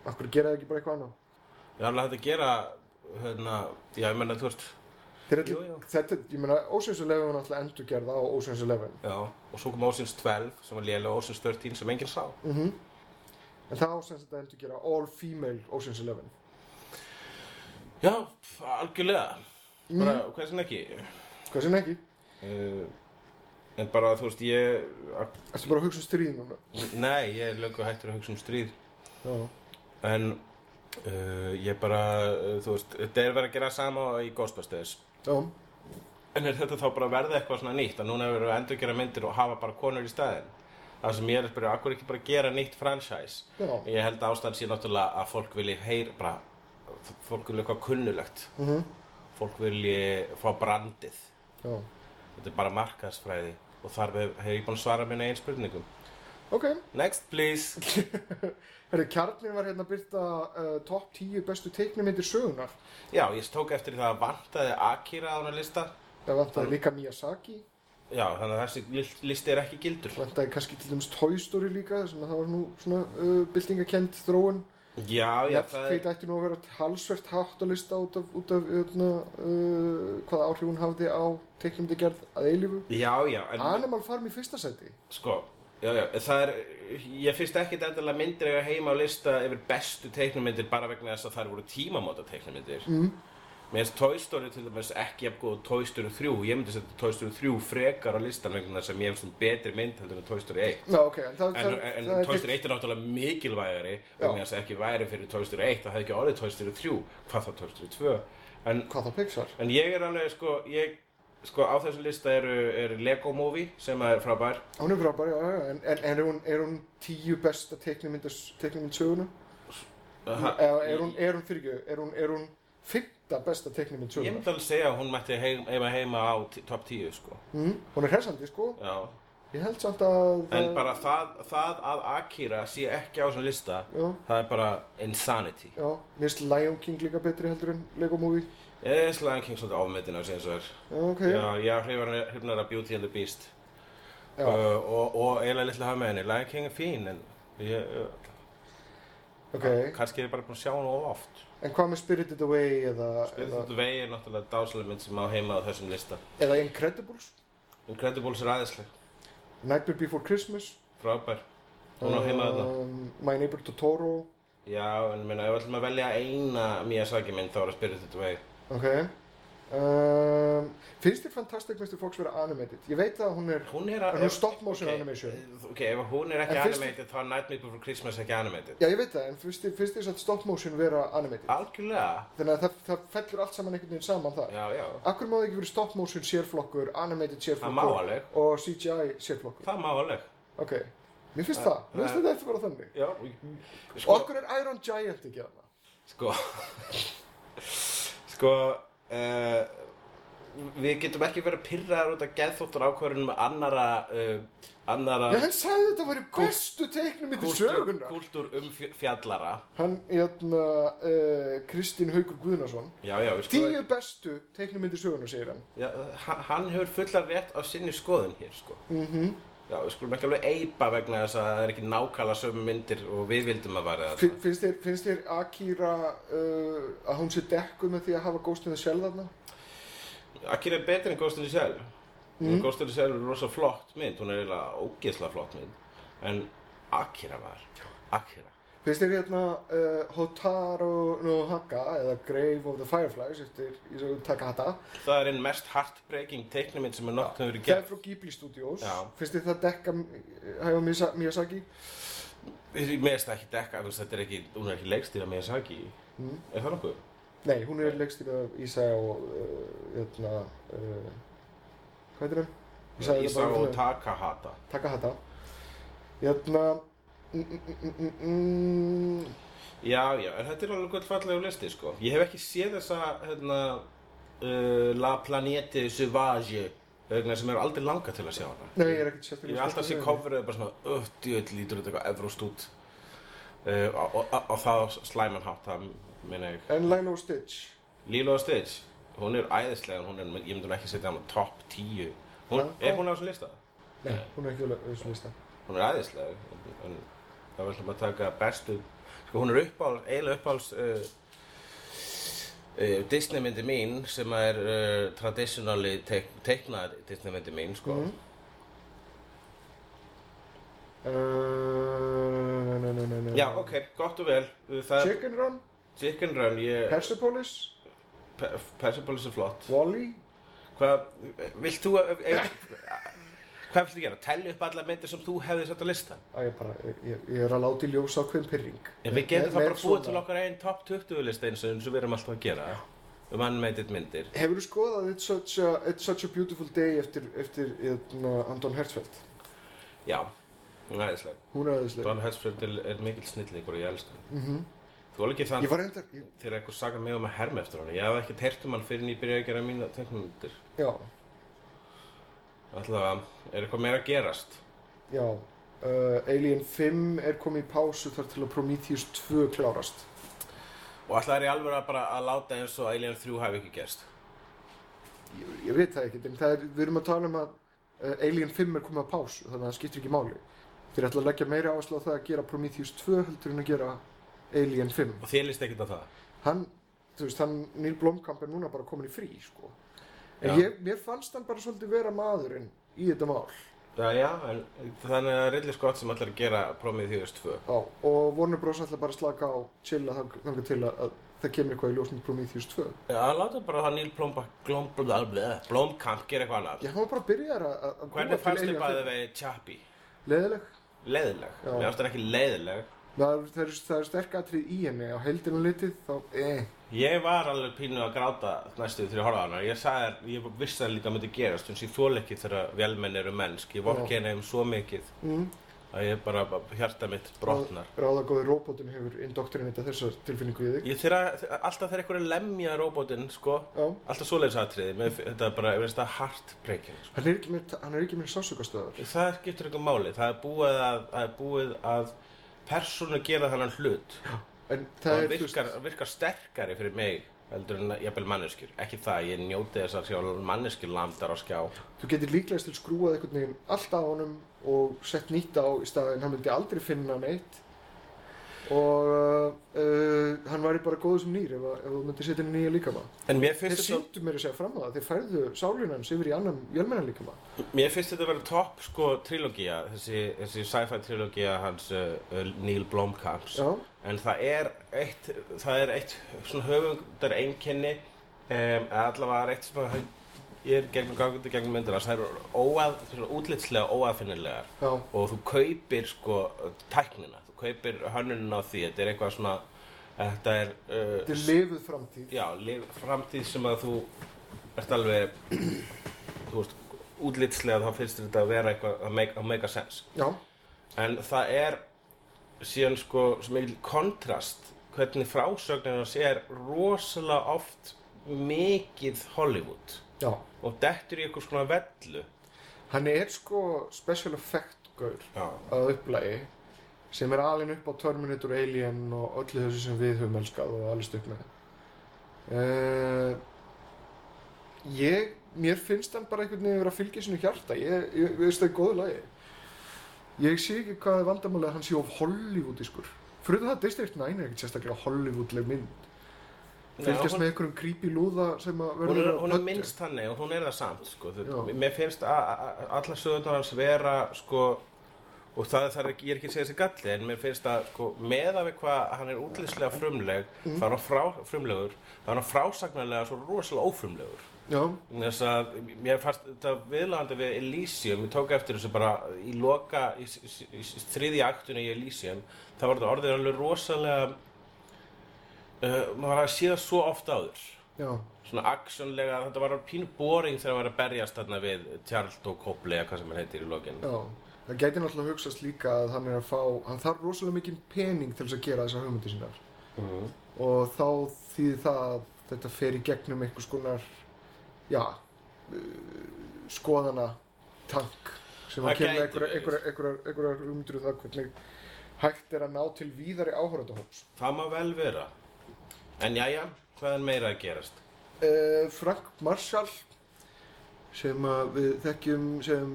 Akkur gera það ekki bara eitthvað annað? Ég er alveg hægt að gera, hérna, já, ég menna, þú veist, Jú, jú. þetta, ég meina, Ocean's Eleven var náttúrulega endurgerða á Ocean's Eleven. já, og svo kom Ocean's 12, sem var lélega Ocean's 13, sem enginn sá. Mm En það ásens þetta endurgerða all female Ocean's Eleven. Já, algjörlega. Bara, Mhm. hvað sem ekki? Hvað sem ekki? Uh, en bara, þú veist, ég, Ertu bara að hugsa um stríð núna? nei, ég er löngu hættur að hugsa um stríð. Já. En uh, ég bara, uh, þú veist, þetta er verið að gera sama í Ghostbusters. Já. En er þetta þá bara að verða eitthvað svona nýtt? Að núna er verið að endur gera myndir og hafa bara konur í staðinn? Það sem ég er að spyrja, akkur ekki bara gera nýtt franchise? Já. Ég held að ástæðan sé náttúrulega að fólk vilji heyra bara, fólk vilji eitthvað kunnulegt. Mhm. Fólk vilji fá brandið. Já. Þetta er bara markaðsfræði og þar hef, hef ég búin að svara minna einn spurningum. Ok. Next, please. Herri, kjarnin var hérna að byrta uh, top 10 bestu teiknumyndir sögunar. Já, ég tók eftir það að vantaði Akira á hana lista. Það vantaði líka Miyazaki. Já, þannig að þessi list- listi er ekki gildur. Vantaði kannski til dæmis Toy Story líka, sem að það var nú svona uh, byltingakend þróun. Já, já, það Netflix ætti nú að vera halsvert hátt að lista út af, út af öðna, uh, hvaða áhrif hún hafði á teiknumyndagerð að eilífu. Já, já, en Animal Farm í fyrsta seti. sko, já, já, það er, ég finnst ekkit endilega myndir eiga heima á lista yfir bestu teiknumyndir bara vegna þess að það voru tímamóta teiknumyndir. Mm. Mér finnst Toy Story til dæmis ekki jafn góð og Toy Story 3. Ég myndi setja Toy Story 3 frekar á listan vegna þess að mér finnst hún betri mynd heldur en Toy Story 1. Já, ok. En, En, en er Toy Story 1 er náttúrulega mikilvægari vegna þess að ekki væri fyrir Toy Story 1 það hefði ekki orðið Toy Story 3 hvað þá Toy Story 2 en, Hvað þá Pixar? en ég er alveg sko ég, sko á þessum lista eru, eru Lego Movie sem er frábær Hún er frábær, já, já, já. En, en, en er, hún, er hún tíu besta teiknumynd söguna? Ha- Eða er hún, er hún fyrir ekki, er hún, er hún fymta besta teiknumynd ég söguna? myndi alveg segja að hún mætti heim, heima heima á top 10 sko Mm, hún er hressandi, sko. Já. Ég held samt að... en bara það, það að Akira sé ekki á þessum lista Já, það er bara insanity já. Mér finnst Lion King líka betri heldur en Lego Movie. ég er Lion King ofmetin af sig eins og er Já, ok. Já, ég hrifnar af Beauty and the Beast Já. uh, og, og eiginlega litla hafa með henni Lion King er fín en ég, uh, Ok. kannski er ég bara búin að sjá hann of oft En hvað með Spirited Away eða, Spirit eða, of the Way er náttúrulega dásaleg mynd sem á heima á þessum lista eða Incredibles? Incredibles er aðeinsleg, Nightmare Before Christmas? frábær hún á heima þarna Um, My Neighbor Totoro? Já, en minna, ef við ætlum að velja eina Miyazaki mynd þá er það Spirit of the Way Ok. Um, finnst þér Fantastic Mr. Fox vera animated? Ég veit að hún er, Hún er er stop motion ok, animation. Ok, ef hún er ekki En animated þá er Nightmare Before Christmas ekki animated Já, ég veit það, en finnst þér, satt stop motion vera animated? Algjörlega Þannig að það, það fellur allt saman einhvern veginn saman þar. Já, já, Akkur má það ekki verið stop motion sérflokkur, animated það sérflokkur og CGI sérflokkur? Það má alveg Ok, mér finnst Eh, það. Mér finnst eh. þetta eftir bara þannig. Já, sko, okkur er Iron Giant ekki þarna. sko Sko uh, Við getum ekki verið pyrraðar út af geðþóttur ákvörðunum annara uh, annara Já, hann sagði þetta væri bestu teiknum í kúltúr, söguna. kúltúr um fj- fjallara Hann, hérna, uh, Kristín Haugur Guðnason. Já, já, við sko Tíu bestu teiknum í söguna, segir hann. já, hann- hefur fullar rétt á sinni skoðun hér sko Mhm. Já, við skulum ekki alveg eipa vegna þess að það er ekki nákvæmlega sömu myndir og við vildum að Fin- þetta Finnst þér, finnst þér Akira uh, að hún sé dekkuð með því að hafa the Shell þarna? Akira er betri en the Shell. Mm. The Shell er rosa flott mynd. Hún er eiginlega ógeðslega flott mynd. En Akira var Akira Finnst þér hérna uh, Hotaru no Haka eða Grave of the Fireflies eftir Isao Takahata? Það er einn mest heartbreaking teiknumind sem er nokkuð verið Það er gert frá Ghibli Studios. Já. Finnst þér það dekka hæfa Miyazaki? Mér finnst það ekki dekka, þetta er ekki, hún er ekki leikstýra Miyazaki Mm. Er það nokkuð? Nei, hún er leikstýrð af Isao uh, hérna uh, hvað? Ég sagði þetta Isao bara og Takahata Takahata hérna mm, Já, já, en þetta er alveg gullfallega listi, sko. Ég hef ekki séð þessa, hérna uh, La Planete Sauvage sem er aldrei langa til að sjá hana. Nei, ég er ekkert sérstaklega Ég hef alltaf sé coverið bara svona djöð lítur þetta eitthvað efrúst út. Uh, og, og, og það slæman hátt það minna ég. En Lilo Stitch? Lilo og Stitch, hún er æðislega hún er, ég myndi hún ekki setja hann á top 10 hún, Já. er hún á þessum lista? Nei, hún er ekki alveg þessum lista. Hún er æðislega en það vil að taka bestu sko hún er uppáhalds, eiginlega uppáhalds uh, uh, Disney myndi mín sem er uh, traditionally teik, teiknað Disney myndi mín sko. Nei, nei, nei, nei. já ok, gott og vel. Það Chicken Run, Chicken Run, ég Persepolis, Pe- Persepolis er flott. Wall-E? Hvað, vilt þú ef, ef, hvað viltu gera, telli upp alla myndir sem þú hefði sett á listan Æ, ég, bara, ég, ég, er að láta í ljós á hvern pyrring en við getum það bara búið svona- til okkar einn top 20 lista eins og eins og við erum alltaf að gera um unmeited myndir Hefur þú skoðað It's Such a, It's Such a Beautiful Day eftir, eftir eitna, Anton Hertzfeldt? já, hún er æðislega Hún er aðeinslega. Don Hertzfeldt er, er mikill snillíkur og ég elska hann. Mm Þú er ekki þann var þegar eitthvað sagði mig um að herma eftir hann. Ég hafði ekkert heyrt um hann fyrir en ég byrjaði að gera mína teiknumyndir. já, Alltaf, er eitthvað meira að gerast? já. Uh, Alien 5 er komið í pásu þar til að Prometheus 2 klárast. Og alltaf er ég alveg að bara að láta eins og Alien 3 hafi ekki gerst. Ég, ég veit það ekki, en það er, við erum að tala um að uh, Alien 5 er komið á pásu, þannig að það skiptir ekki máli. Þeir ætla að leggja meira áherslu á það að gera Prometheus 2 heldur en að gera Alien 5. Og þér líst ekkert á það. Hann, þú veist, hann, Neil Blomkamp er núna bara komin í frí, sko. En ég, mér fannst hann bara svolítið vera maðurinn í þetta mál. Já, já, en þannig að Ridley Scott sem ætlar að gera Prometheus 2. Já, og Warner Bros. ætla bara slaka á chilla þang- þangað til að, að það kemur eitthvað í ljós með Prometheus 2. Já, láta bara það Neil Blomkamp, gera eitthvað annað. Já, hann var bara að byrja að, Hvernig fannst þið bæðið 5. veginn Chappie? Leðileg. Leiðileg. Já. Mér finnst það ekki leiðileg. Það, er- það, er, það er sterk atrið í henni á heildinu litið, þá, eh. Ég var alveg pínu að gráta næstu þegar ég horfði á hana. Ég sagði þér, ég vissi það líka myndi gerast, en ég þól ekki þegar velmenn eru mennsk. Ég vorki henni um svo mikið Mm. að ég bara, hjarta mitt brotnar. Ráðagóði róbótin hefur indoktrinita þessar tilfinningu í þig. Ég þegar, alltaf þegar einhverju lemja róbótinn, sko, Já, alltaf svoleiðisatriði, með þetta er bara, ég veist það heartbreaking, sko. hann er ekki með, hann er ekki með sásökastöðar. Það skiptir einhver máli, það er búið að, búið að persónu gera þannig hlut. En Það er, virkar, virkar sterkari fyrir mig heldur en jafnvel manneskjur. Ekki það, ég njóti þess að sjá manneskjur lamdar á skjá. þú getur líklegast til skrúað einhvern veginn allt á honum og sett nýtt á í staðinn, hann myndi aldrei finna neitt. Og uh, hann væri bara góður sem nýr ef, að- ef þú myndir setja henni nýja líkama. En mér Þeir finnst, þetta, sýndu mér að segja fram á það, þeir færðu sálunans yfir í annan vélmennan líkama. mér finnst þetta að vera topp sko trilógía, þessi, þessi sci-fi trilógía hans uh, Neil Blomkamps. Já, En það er eitt, það er eitt svona höfundar einkenni, um, allavega er eitt að ég er gegnum gangandi gegnum myndina, það eru óað, svona útlitslega óaðfinnilegar. já, og þú kaupir sko tæknina, þú kaupir hönnunin á því þetta er eitthvað svona þetta er, þetta uh, er lifuð framtíð. já, lif, framtíð sem að þú ert alveg þú veist, útlitslega þá finnst þetta að vera eitthvað að make, að make a sense. Já, en það er síðan sko sem mikil kontrast hvernig frásögnina sér rosalega oft mikið Hollywood já. og dettur í eitthvað svona vellu. Hann er sko special effect gaur að upplægi sem er alin upp á Terminator Alien og öllu þessu sem við höfum elskað og alveg upp með. Uh, ég mér finnst hann bara einhvern veginn vera að fylgja sinu hjarta. Ég, ég, veist það er góðu lagi. Ég sé ekki hvað er vandamálið að hann sé of Hollywoodiskur. Fyrir það District 9 er ekkert sérstaklega Hollywoodleg mynd. Fylgjast með einhverjum creepy lúða sem að verður er, að hún er minnst þannig og hún er það samt sko. Mér finnst að að- allar sögurnar hans vera sko, og það, það er ekki, ég er ekki að segja þessi galli en mér finnst að sko, með af eitthvað hann er útlýslega frumleg Mhm. þá er hann frá, frumlegur þá er hann frásagnarlega svo rosalega ófrumlegur. Þess að mér fannst þetta viðlandi við Elysium ég tók eftir þessu bara í loka í, í, í, í þriðja aktunni í Elysium það var þetta orðið alveg rosalega uh, maður var að það svo oft áður. Já, svona actionlega, þetta var pínu boring þegar það var að berjast þarna við Charles og Copley eða hvað sem hann heitir í lokin. Já, það gæti náttúrulega hugsast líka að hann er að fá, hann þarf rosalega mikinn pening til þess að gera þessar hugmyndir sínar Mhm. og þá þýðir það að þetta fer í gegnum einhvers konar, já, uh, skoðana tank sem að kemur einhverjar einhverjar einhverjar umdru það hvernig hægt er að ná til víðari áhörðahóps. Það má vel vera. En jæja, hvað er meira að gerast? Uh, Frank Marshall sem við þekkjum sem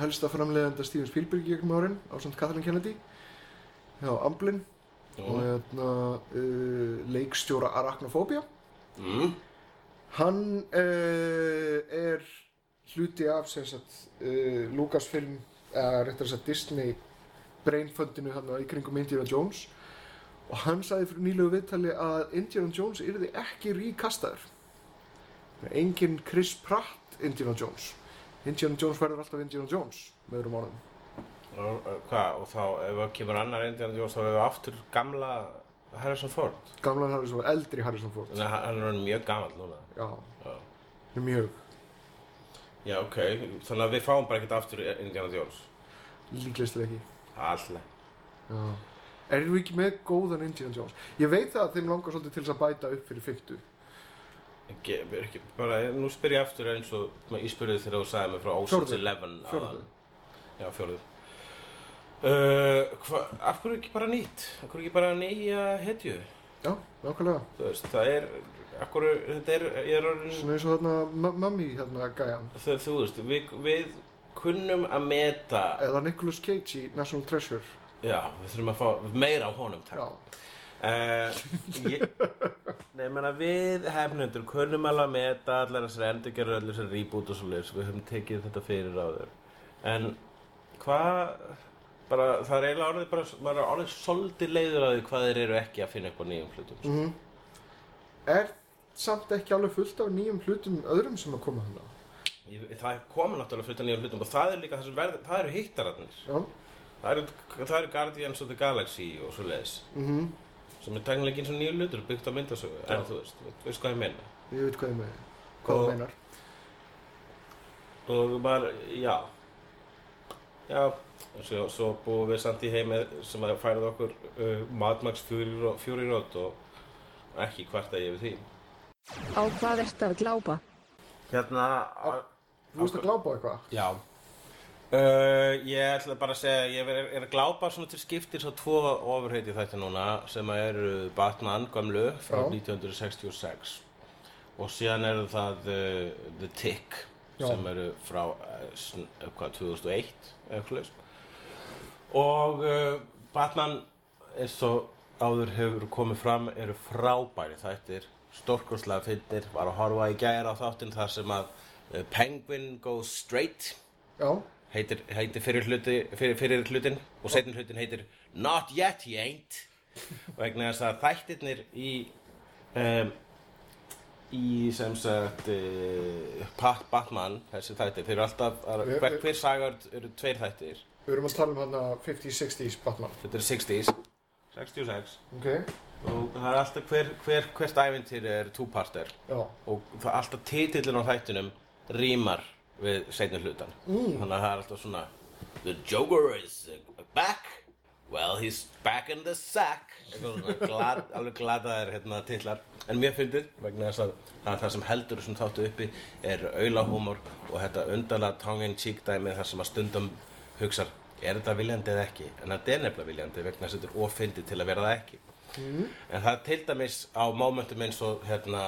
helsta framleiðanda Steven Spielberg í gegnum árin á samt Kathleen Kennedy hjá Amblin. Og hérna uh, leikstjóra Arachnophobia Mm. hann uh, er hluti af sem sagt uh, Lucasfilm eða réttar að sagt Disney brainfundinu hann í kringum Indiana Jones. Og hann sagði fyrir nýlegu viðtali að Indiana Jones yrði ekki ríkastaður. Engin Chris Pratt Indiana Jones Indiana Jones verður alltaf Indiana Jones með öðrum orðum Og, hvað, og þá ef það kemur annar Indiana Jones þá hefur við aftur gamla Harrison Ford. gamlan Harrison, eldri Harrison Ford Þannig að hann er mjög gamall núna. já, Já. mjög Já, ok. Þannig að við fáum bara ekkert aftur Indiana Jones. líklegst ekki Alltaf. Já. Erum við ekki með góðan Indiana Jones? Ég veit það að þeim langar svolítið til að bæta upp fyrir fymtu. Ekki, bara, nú spyr ég aftur eins og ég spurði þegar þú sagði mig frá Ocean's. Eleven Fjórðu. áðan. Já, fjórðu. Uh, af hverju ekki bara nýtt? Af hverju ekki bara nýja hetju? Já, nákvæmlega. Þú veist, það er, af hverju, þetta er, ég er orðin, Svona eins og þarna ma- mammi hérna gæjan. það, þú veist, við, við kunnum að meta, Eða Nicolas Cage í National Treasure. já, við þurfum að fá meira á honum, takk. Já. Uh, ég, nei, ég meina við hefnundur kunnum alveg að meta allar þessar endurgerður, allar þessar reboot og svo leiðis við höfum tekið þetta fyrir á þér en hvað bara, það er eiginlega orðið bara, maður er orðið svolítið leiður að því hvað þeir eru ekki að finna á nýjum hlutum. Mm Er samt ekki alveg fullt af nýjum hlutum öðrum sem að koma hana? Ég, það koma náttúrulega fullt af nýjum hlutum og það er líka það sem verður, það eru hittararnir. Það eru, Guardians of the Galaxy og svo leiðis Mm sem er tæknilega ekki eins og nýju hlutur byggt á myndasögu, en þú veist, þú veist hvað ég meina Ég veit hvað ég með. Hvað það meinar. og bara, já já, og svo, svo búum við samt í heimi sem að færið okkur uh, Mad Max Fury, Fury Road og ekki hvarta ég við því Á hvað ertu að glápa? hérna Þú veist að glápa á eitthvað? já uh, ég ætla bara að segja ég er, er að glápa svona til skiptis á tvo ofurheiti þetta núna sem eru Batman gömlu frá Já. 1966 og síðan eru það uh, The Tick Já. sem eru frá uh, uh, hvað, 2001 eða eitthvað og uh, Batman eins og áður hefur komið fram eru frábæri þættir stórkostlega fyndir var að horfa í gæra á þáttinn þar sem að uh, Penguin goes straight Já. Heitir, heitir fyrir, hluti, fyrir, fyrir hlutin og setjum hlutin heitir Not yet he ain't vegna þess að þættirnir í um, í sem sagt uh, Pat Batman þessi þættir, þeir eru alltaf Við- hver, hver sagar eru tveir þættir Við erum að tala um hana 50-60s Batman. þetta eru 60s 66 Ok. og það er alltaf hver, hver, hvert ævintýr er two-parter Já. og það er alltaf titillin á þættinum rýmar við seinni hlutan Mm. þannig að það er alltaf svona The Joker is back. Well, he's back in the sack. Glad, alveg gladaðir hérna titlar. En mér fyndið vegna þess að það, er það sem heldur þessum þáttu uppi er aulahúmor og þetta undarlega tongue in cheek dæmi þar sem að stundum hugsar er þetta viljandi eða ekki? En þetta er nefnilega viljandi vegna þess að þetta er ofyndið til að vera það ekki. En það er til dæmis á momentum eins og hérna,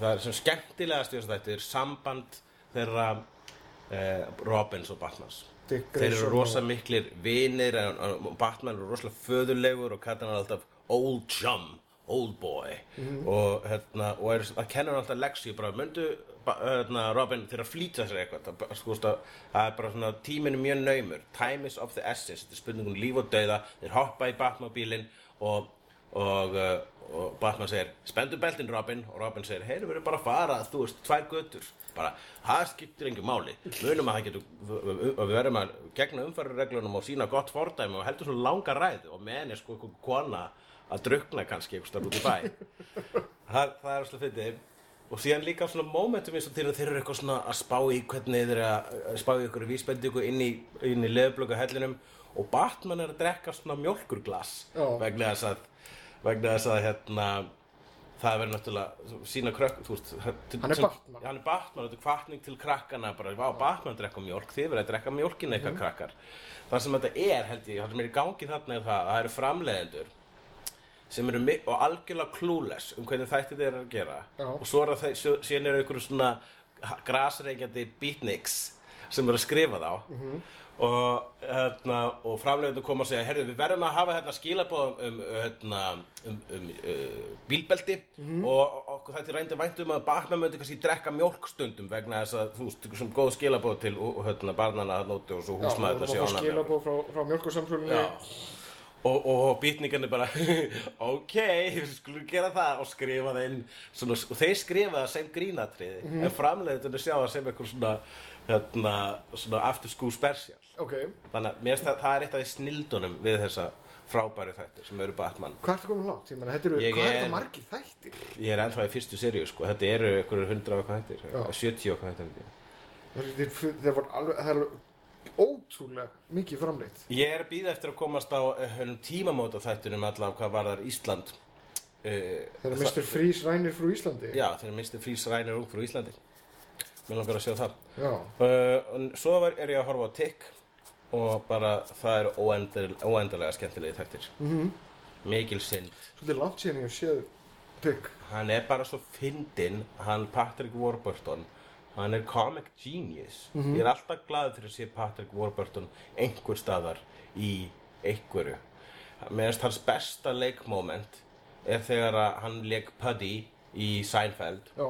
það er sem skemmtilegast í þessu þætti er samband þeirra eh, Robins og Batmans. Þeir eru Grayson rosa og- miklir en Batman eru rosalega föðulegur og kallar hann alltaf old chum old boy. Og, hérna, og er, að hann alltaf leksíu bara myndu hérna, Robin þeirra flýta sér eitthvað. Það, sko, það, er bara svona tíminn er mjög naumur. Time is of the essence. Þetta er spurningun líf og dauða. Þeir hoppa í Batmobílinn og og, uh, og Batman segir spendu beltin Robin. Og Robin segir heyru erum bara að fara þú veist tvær götur. Bara það skiptir engin máli. Munum að það getur og við verðum að gegna umfærureglunum og sína gott fordæmi og heldur svo langa ræð og menn er sko einhver kona að drukna kannski einhvers þar út í bæ. Það, það er alltaf fyndið. Og síðan líka svona momentum eins og þeir eru eitthvað svona að spá í hvernig þeir eru að spá í ykkur vísbendingu inn í, í leðblöku hellinum og Batman er að drekka svona mjólkurglas Já. vegna þess að vegna þess að hérna það verður náttúrulega sína krökk þú veist, Hann er Batman. hann er Batman, þetta er kvartning til krakkana bara, vá, Batman drekka mjólk, þið verður að drekka mjólkin Mhm. eitthvað krakkar það sem þetta er, held ég, það sem er í gangi þarna er það, að það eru framleiðendur sem eru og algjörlega clueless um hvernig þætti þeir eru að gera Já. og svo er það, síðan eru einhverju svona grasreikjandi beatniks sem eru að skrifa þá Mhm. Og, hérna, og framleiðendur koma og segja herru, við verðum að hafa hérna skilabóð um, hérna, um, um uh, bílbelti Mhm. og okkur þetta reyndi væntum að Batman möndi kannski drekka mjólkstundum vegna þess að þú veist, sem góð skilabóð til og, hérna, barnana að nóti og svo húsmaður og fá skilabóð frá, frá mjölkursamsölunni. Já. Og, og, og býtningarnir bara, ok, við skulum gera það og skrifa það inn, svona, og þeir skrifa það sem grínatriði, Mhm. en framleiðinu sjá það sem eitthvað svona, hérna, svona after school special. Ok, Þannig að mér finnst það, það er eitt af því snildunum við þessa frábæri þættir sem eru Batman. hvað ertu komin langt? Ég meina, þetta eru, Ég hvað er er- þetta margir þættir? Ég er ennþá í fyrstu seríu, sko, þetta eru einhverjur hundra og hvað þættir, Já. 70 og hvað þættir. Það er- það var alveg, það er ótrúlega mikið framleitt. Ég er að býða eftir að komast á uh, tímamóta þættunum allavega hvað varðar Ísland. Uh, Þegar Mr. Freeze rænir frá Íslandi. Já, þegar Mr. Freeze rænir frá Íslandi. Mér langar að sjá það. Já. Uh, og svo var, er ég að horfa á Tick og bara það eru óendal, óendalega skemmtilegi þættir. Mm Mhm. -hmm. Mikil synd. Svolítið langt síðan ég hef séð Pigg. Hann er bara svo fyndinn, hann Patrick Warburton, hann er comic genius. Ég er alltaf glaður fyrir að sé Patrick Warburton einhver staðar í einhverju. Meðast hans besta leikmoment er þegar hann leik Puddy í Seinfeld Já.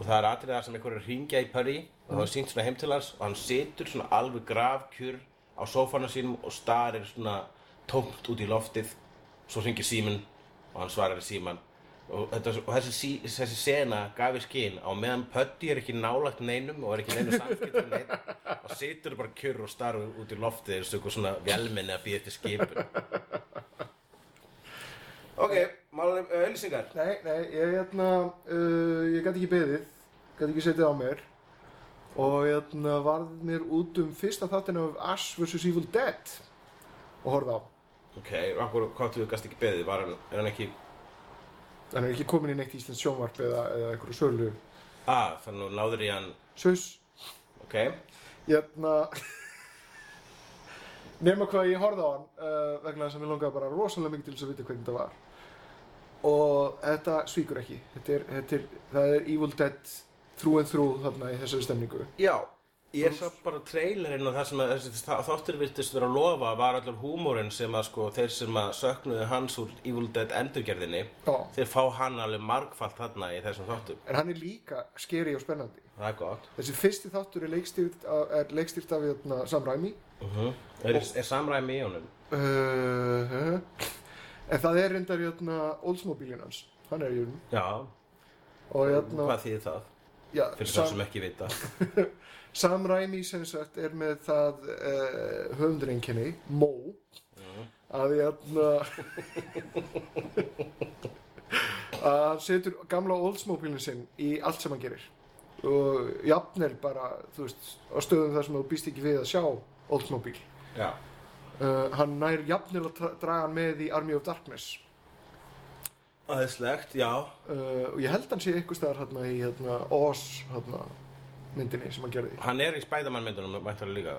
og það er atrið þar sem einhverju ringja í Purdy og það er sínt svona heim til hans og hann situr svona alveg grafkjur á sófana sínum og starir svona tómt út í loftið. Svo ringir síminn og hann svarar í síman og, þetta, og þessi, þessi sena gaf í skinn á meðan Puddy er ekki nálagt neinum og er ekki neinu samskipt við neinn og situr bara kjur og starir út í loftið eins og svona velminni að býða eftir skipun. Ok, málum auðlýsingar Nei, nei, ég hérna, uh, ég gæti ekki beðið, gæti ekki setið á mér og hérna varð mér út um fyrsta þáttinu af Ash vs. Evil Dead og horfði á. Ok, okkur, hvað þú gast ekki beðið, var hann, er hann ekki Hann er ekki komin í neitt íslensk sjónvarp eða, eða einhverju sölu. Ah, þannig að náður í hann Saus, Ok, hérna, nema hvað ég horfði á hann uh, vegna þess að mér langaði bara rosalega mikið til þess að vita hvernig þetta var. Og þetta svíkur ekki. Þetta er, þetta er, það er Evil Dead through and through þarna í þessari stemningu. já Ég sá bara trailerinn og það sem að þessi þa- þáttur virtist vera að lofa var allur húmórin sem að sko þeir sem að söknuðu hans úr Evil Dead endurgerðinni Já. þeir fá hann alveg margfalt þarna í þessum þáttum En hann er líka skeri og spennandi. Það er gott Þessi fyrsti þáttur er leikstýrt af, er leikstýrt af hérna, Sam Raimi. uh er, er samræmi í honum? Uh, en það er reyndar hérna, Oldsmobílinn hans. Hann er í honum. Já, Og hérna, hvað þýðir það? Já, Fyrir það sem ekki vita. Sam Raimi sem sagt er með það uh, höfundureinkenni, Mó, að hérna, að hann setur gamla Oldsmobílinn sinn í allt sem hann gerir. Og jafnvel bara, þú veist, á stöðum þar sem þú býst ekki við að sjá Oldsmobíl. Já. Uh, hann nær jafnir að draga hann með í Army of Darkness Æðislegt, já. Uh, og ég held hann sé eitthvað staðar hérna í hérna, Oz hérna, myndinni sem hann gerði. Hann er í Spiderman myndunum, mæntalega líka.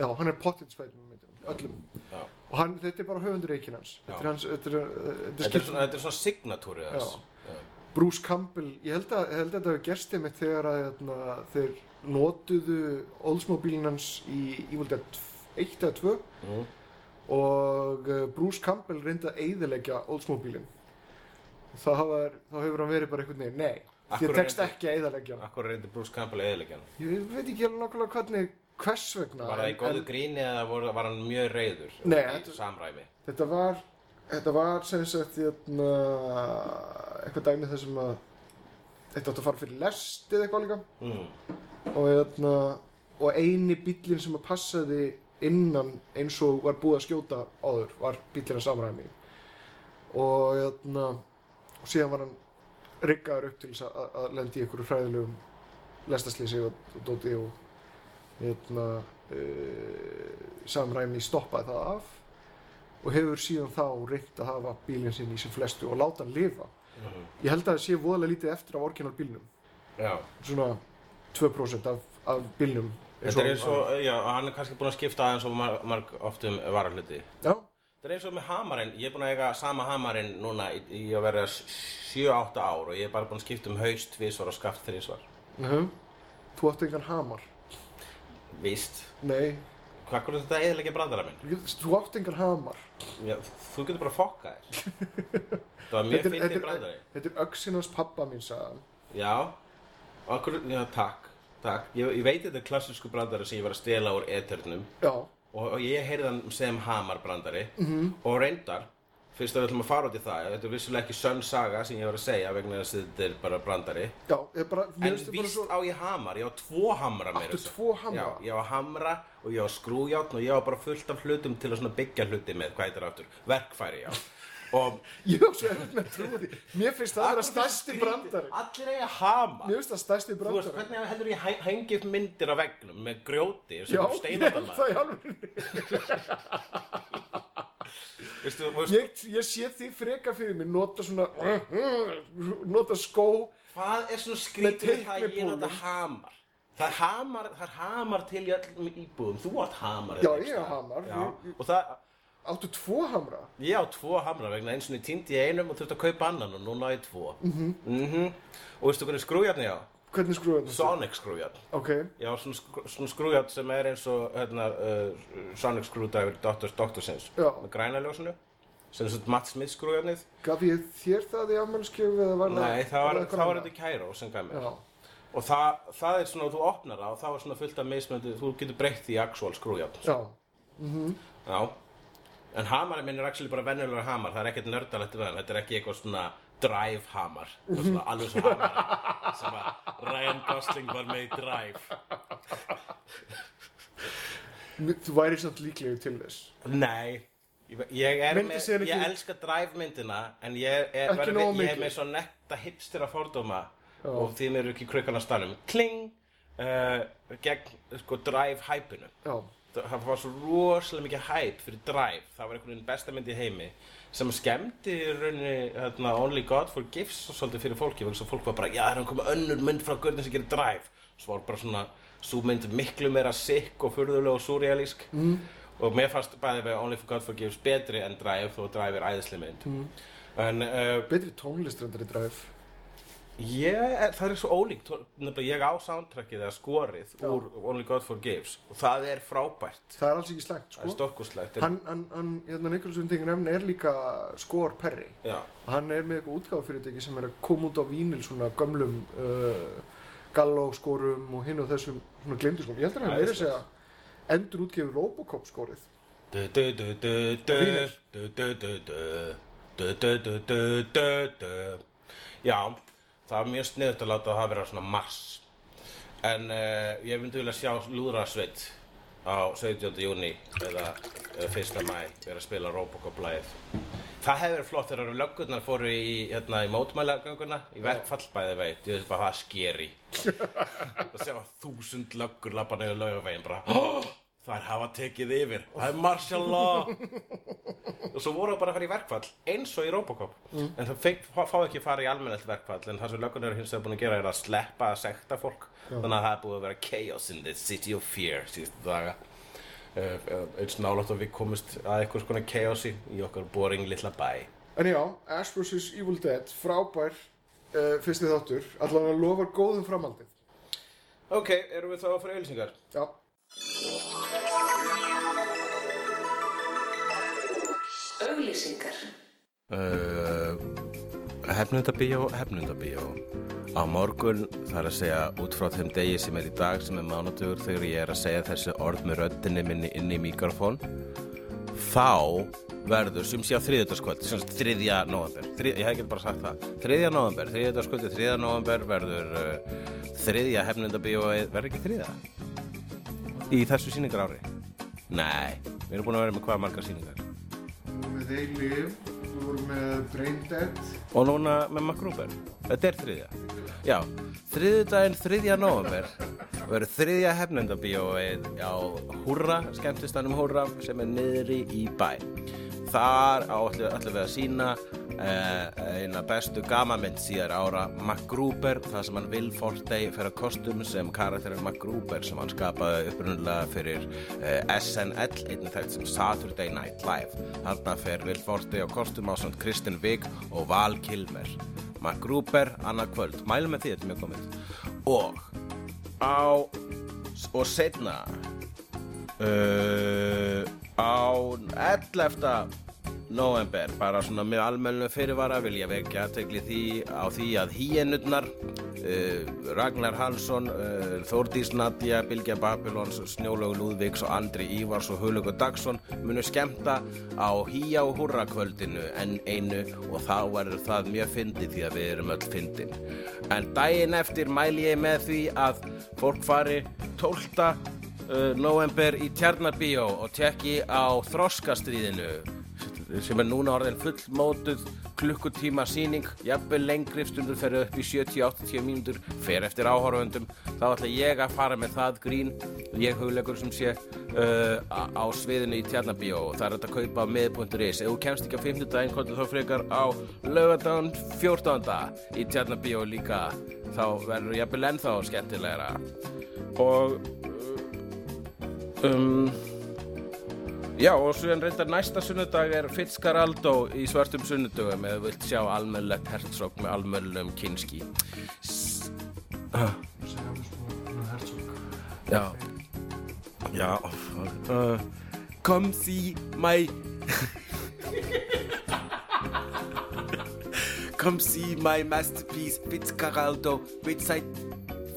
Já, hann er potted spæðin myndinum, öllum. Já. og hann, þetta er bara höfundur eikin hans. Þetta er Já. hans, þetta er, uh, þetta er Þetta er svona, þetta er svona signatúri þess Bruce Campbell, ég held að, held að þetta hefur gerst einmitt þegar að hérna, þeir notuðu Oldsmobílinn hans í Evil Dead 1 eða 2 Mm. og uh, Bruce Campbell reyndi að eyðileggja Oldsmobílinn þá, hafa, þá hefur hann verið bara einhvern veginn, nei þér tekst ekki að eyðileggja hann. Akkur reyndi Bruce Campbell eðilegjan ég veit ekki alveg nákvæmlega hvernig hvers vegna Var það í góðu gríni eða var, var hann mjög reyður Nei, þetta- samræmi? þetta var þetta var sem sagt hérna, eitthvað dæmi þar sem að þetta átti að fara fyrir lest eða eitthvað líka. Mm. og, hérna, og eini bíllinn sem að passaði innan eins og var búið að skjóta áður var bíllinn að samræmi. Og, hérna, og síðan var hann riggaður upp til að, að lendi í einhverju hræðilegum lestaslýsi og, og dóti og hérna, uh, samræmi stoppaði það af. Og hefur síðan þá reynt að hafa bílinn sinn í sem flestu og láta hann lifa. Ég held að það sé voðalega lítið eftir af orginal bílnum Já. svona 2% af, af bílnum. Þetta er eins og, já, hann er kannski búin að skipta aðeins og marg, marg oft um varahluti. já, Þetta er eins og með hamarinn, ég er búin að eiga sama hamarinn núna í, í að vera 7-8 ár og ég er bara búin að skipta um haust tvisvar og skaft þrísvar. uh þú átt engan hamar Víst. nei, Hvað er þetta eðilegja brandara minn? þú átt engan hamar Já, þú getur bara að fokka þér. Það var mjög fyndið þetta brandari. þetta er hans pappa mín sagðan Já, okkur, já, takk, takk. Ég, ég veit þetta er klassísku brandari sem ég var að stela úr eternum já, og, og ég heyrði hann sem hamar brandari Mhm. og reyndar, fyrst að við ætlum að fara út í það, þetta er vissulega ekki sönn saga sem ég var að segja vegna þess að þetta er bara brandari. já, ég bara En þetta víst svo á ég hamar, ég á tvo hamra meira? Já, ég á hamra og ég á skrújátn og ég á bara fullt af hlutum til að byggja hluti með, hvað heitir það aftur? Verkfæri, já. Og ég var svo erfitt með því mér finnst það að vera stærsti brandari Allir eiga hamar. mér finnst það stærsti Þú veist, hvernig heldur ég hengi upp myndir á veggnum með grjóti já, er ég held það í alveg ég, ég sé því frekar fyrir mig nota svona nota skó hvað er svona skrítið það að ég nota hamar? Það er hamar, er hamar til í öllum íbúðum. Þú átt hamar. Já, ég staðar. hamar. Já, og það, áttu tvo hamra ég á tvo hamra vegna eins og ég týndi í einum og þurfti að kaupa annan og núna á ég tvo. Mhm. Mm Og veistu hvernig skrújarni ég á? hvernig þetta Sonic skrújarn. ok, Ég á svona, skr svona skrújarn sem er eins og hérna, uh, Sonic skrúdæfur Doctors Doctorsins. Já. Með græna ljósinu. Sem er svona Matt Smith skrújarnið. gaf ég þér það í afmælskjöf eða var Nei, það var, það var þetta Kæró sem gaf mér. já, Og það, það er svona, þú opnar það og það er svona fullt af mismöndi, þú getur breytt í actual skrújárn. já, Já. En hamarinn minn er actually bara venjulegur hamar, það er ekkert nördalegt við hann, þetta er ekki eitthvað svona drive hamar, svona alveg svo hamarinn sem að Ryan Gosling var með í drive. þú væri samt líklegur til þess Nei, ég, ég er með, ég ekki- elska drive myndina, en ég er, við- ég er með svo netta hipstera fordóma Já. og þín eru ekki krukkan á stanum. Kling! Uh, gegn sko drive hæpinu. já, það var svo rosalega mikið hæp fyrir Drive, það var einhvern veginn besta mynd í heimi sem skemmti í rauninni hérna, Only God Forgives svolítið fyrir fólki, vegna svo fólk var bara já, það er hann komið önnur mynd frá Gurnin sem gerir Drive. Svo var bara svona, svo mynd miklu meira sikk og furðulega og surrealísk mm. og mér fannst bæði við Only God Forgives betri en Drive þó Drive er æðislega mynd. Mm. en uh, betri tónlistrandari dræf Ég, það er svo ólíkt, ég á soundtrackið eða skorið Já. úr Only God Forgives og það er frábært Það er alls ekki slægt sko Það er stokkuslegt Hann, hann, hann, hérna Nikolásson tegin nefn er líka skor perri og hann er með eitthvað útgáðfyrirtæki sem er að koma út á vínil svona gömlum uh, gallóskorum og hinn og þessum svona glemdiskorum Ég held að hann er að segja endur útgefið Robocop skorið Vínil Já það var mjög sniðut að láta það vera svona mars En uh, ég myndi vilja sjá Lúðrasveit á 17. júni eða uh, 1. mæ vera að spila Robocop-lægið Það hefði verið flott þegar löggurnar fóru í, hérna, í mótmælagönguna í verkfall bæði veit, ég veist bara það skeri Það sé að þúsund löggur lappa niður laugavegin bara Það hafa tekið yfir, það er martial law. Og svo voru það bara að fara í verkfall eins og í Robocop. En það fá, ekki að fara í almennilegt verkfall En það sem löggunar hins vegar búin að gera er að sleppa að sekta fólk. Þannig að það er búið að vera chaos in the city of fear síðustu daga. Uh, Eins nálátt að við komust að eitthvað skona chaosi í okkar boring litla bæ. En já, Ash vs. Evil Dead frábær uh, fyrsti þáttur. Allan að lofar góðum framhaldið. Ok, erum við þá að fara auðlýsingar? já, Uh, hefnundabíó, hefnundabíó. Á morgun þarf að segja út frá þeim degi sem er í dag sem er mánudagur þegar ég er að segja þessi orð með röddinni minni inn í mikrofón þá verður sem sé á þriðjöldaskvöld sem sagt þriðja november Þrið, ég hef ekki bara sagt það. Þriðja november, þriðjöldaskvöldi, þriðja november verður uh, þriðja hefnundabíóið verður ekki þriðja? Í þessu sýningar ári Nei, við erum búin að vera með hvað margar sýningar? Við Live við vorum með Brain Dead. Og núna með Makrúber Þetta er þriðja. Já, þriðjudaginn þriðja november verður þriðja hefnendabíóið á Húrra, skemmtistanum Húrra sem er niðri í bæ. Þar á allir, allir við að sína eina bestu gamamynd síðar ára MacGruber, það sem hann Will Forte fyrir kostum sem karakterin MacGruber sem hann skapaði upprunulega fyrir uh, SNL, einnig þekkt sem Saturday Night Live. Þarna fer Will Forte á kostum á samt Kristen Wiig og Val Kilmer. MacGruber, annað kvöld. Mælum með því, þetta er mjög komið. Og á og setna uh, á 11. november bara svona með almennu fyrirvara vil ég vekja aðtegli því á því að híenurnar uh, Ragnar Hansson uh, Þórdís Nadja, Bilgja Babylons Snjólaug Lúðvíks og Andri Ívars og Hulugur Dagsson munu skemmta á híja og húrra kvöldinu en einu og þá verður það mjög fyndið því að við erum öll fyndin. En daginn eftir mæli ég með því að fólk fari 12 uh, november í Tjarnarbíó og tekki á Þroskastríðinu sem er núna orðin fullmótuð klukkutíma síning, jafnvel lengri stundur fer upp í 70-80 mínútur fer eftir áhorfundum, þá ætla ég að fara með það grín, ég hugleikur sem sé uh, á sviðinu í Tjarnarbíó. Og það er hægt að kaupa með.is, ef þú kemst ekki á 50 daginn kontur þá frekar á lögadaginn 14. í Tjarnarbíó líka. Þá verður jafnvel ennþá skemmtilegra. Og uh, um Já, og svo en reyndar næsta sunnudag er Fitzcarraldo í svartum sunnudögum eða vilt sjá almennlegt hertsók með almennlum kynski. Uh, já, já, uh, come see my... come see my masterpiece Fitzcarraldo which I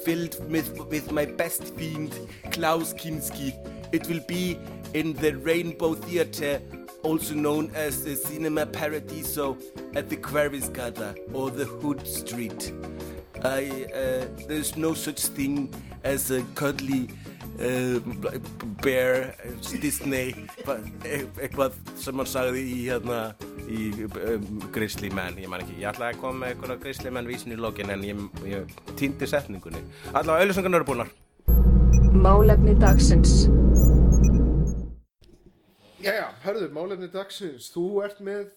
filled with, with my best fiend Klaus Kinski. It will be in the Rainbow Theatre, also known as the Cinema Paradiso at the Quarrisgata or the Hood Street. I, uh, there's no such thing as a cuddly uh, bear uh, Disney ba- e- eitthvað sem hann sagði í hérna í um, Grizzly Man ég man ekki, ég ætlaði að koma með eitthvað Grizzly Man vísin í lokin en ég, ég týndi setningunni allavega auðlýsingarnar eru búnar Málefni dagsins. Jæja, hörðu, málefni dagsins, þú ert með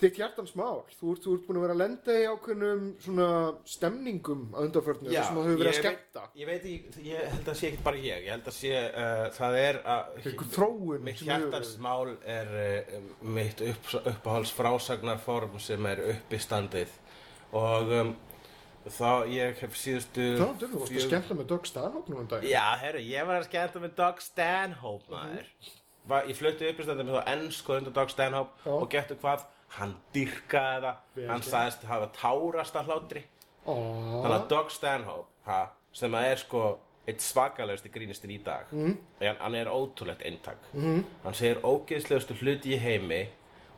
þitt hjartans mál, þú ert, þú ert búin að vera að lenda í ákveðnum svona stemningum að undarförnu, þar sem það hefur verið að ég skemmta. veit, ég veit, ég, ég held að sé ekki bara ég ég held að sé, uh, það er að þróun mitt hjartans mál er uh, mitt upp, uppáhalds frásagnarform sem er uppistandið og um, þá ég hef síðustu Það er þú varst að skemmta með Doug Stanhope nú en dag. Já, herru, ég var að skemmta með Doug Stanhope, maður. Var, ég flutti uppistandið með þá ennsku undir Stanhope Já. og getur hvað, hann dyrkaði það, Vel hann sagðist hafa tárast af hlátri. Ó, Þannig að Doug Stanhope, ha, sem að er sko eitt svakalegasti grínistinn í dag, Mhm. en hann er ótrúlegt eintak. Mm. Hann segir ógeðslegustu hluti í heimi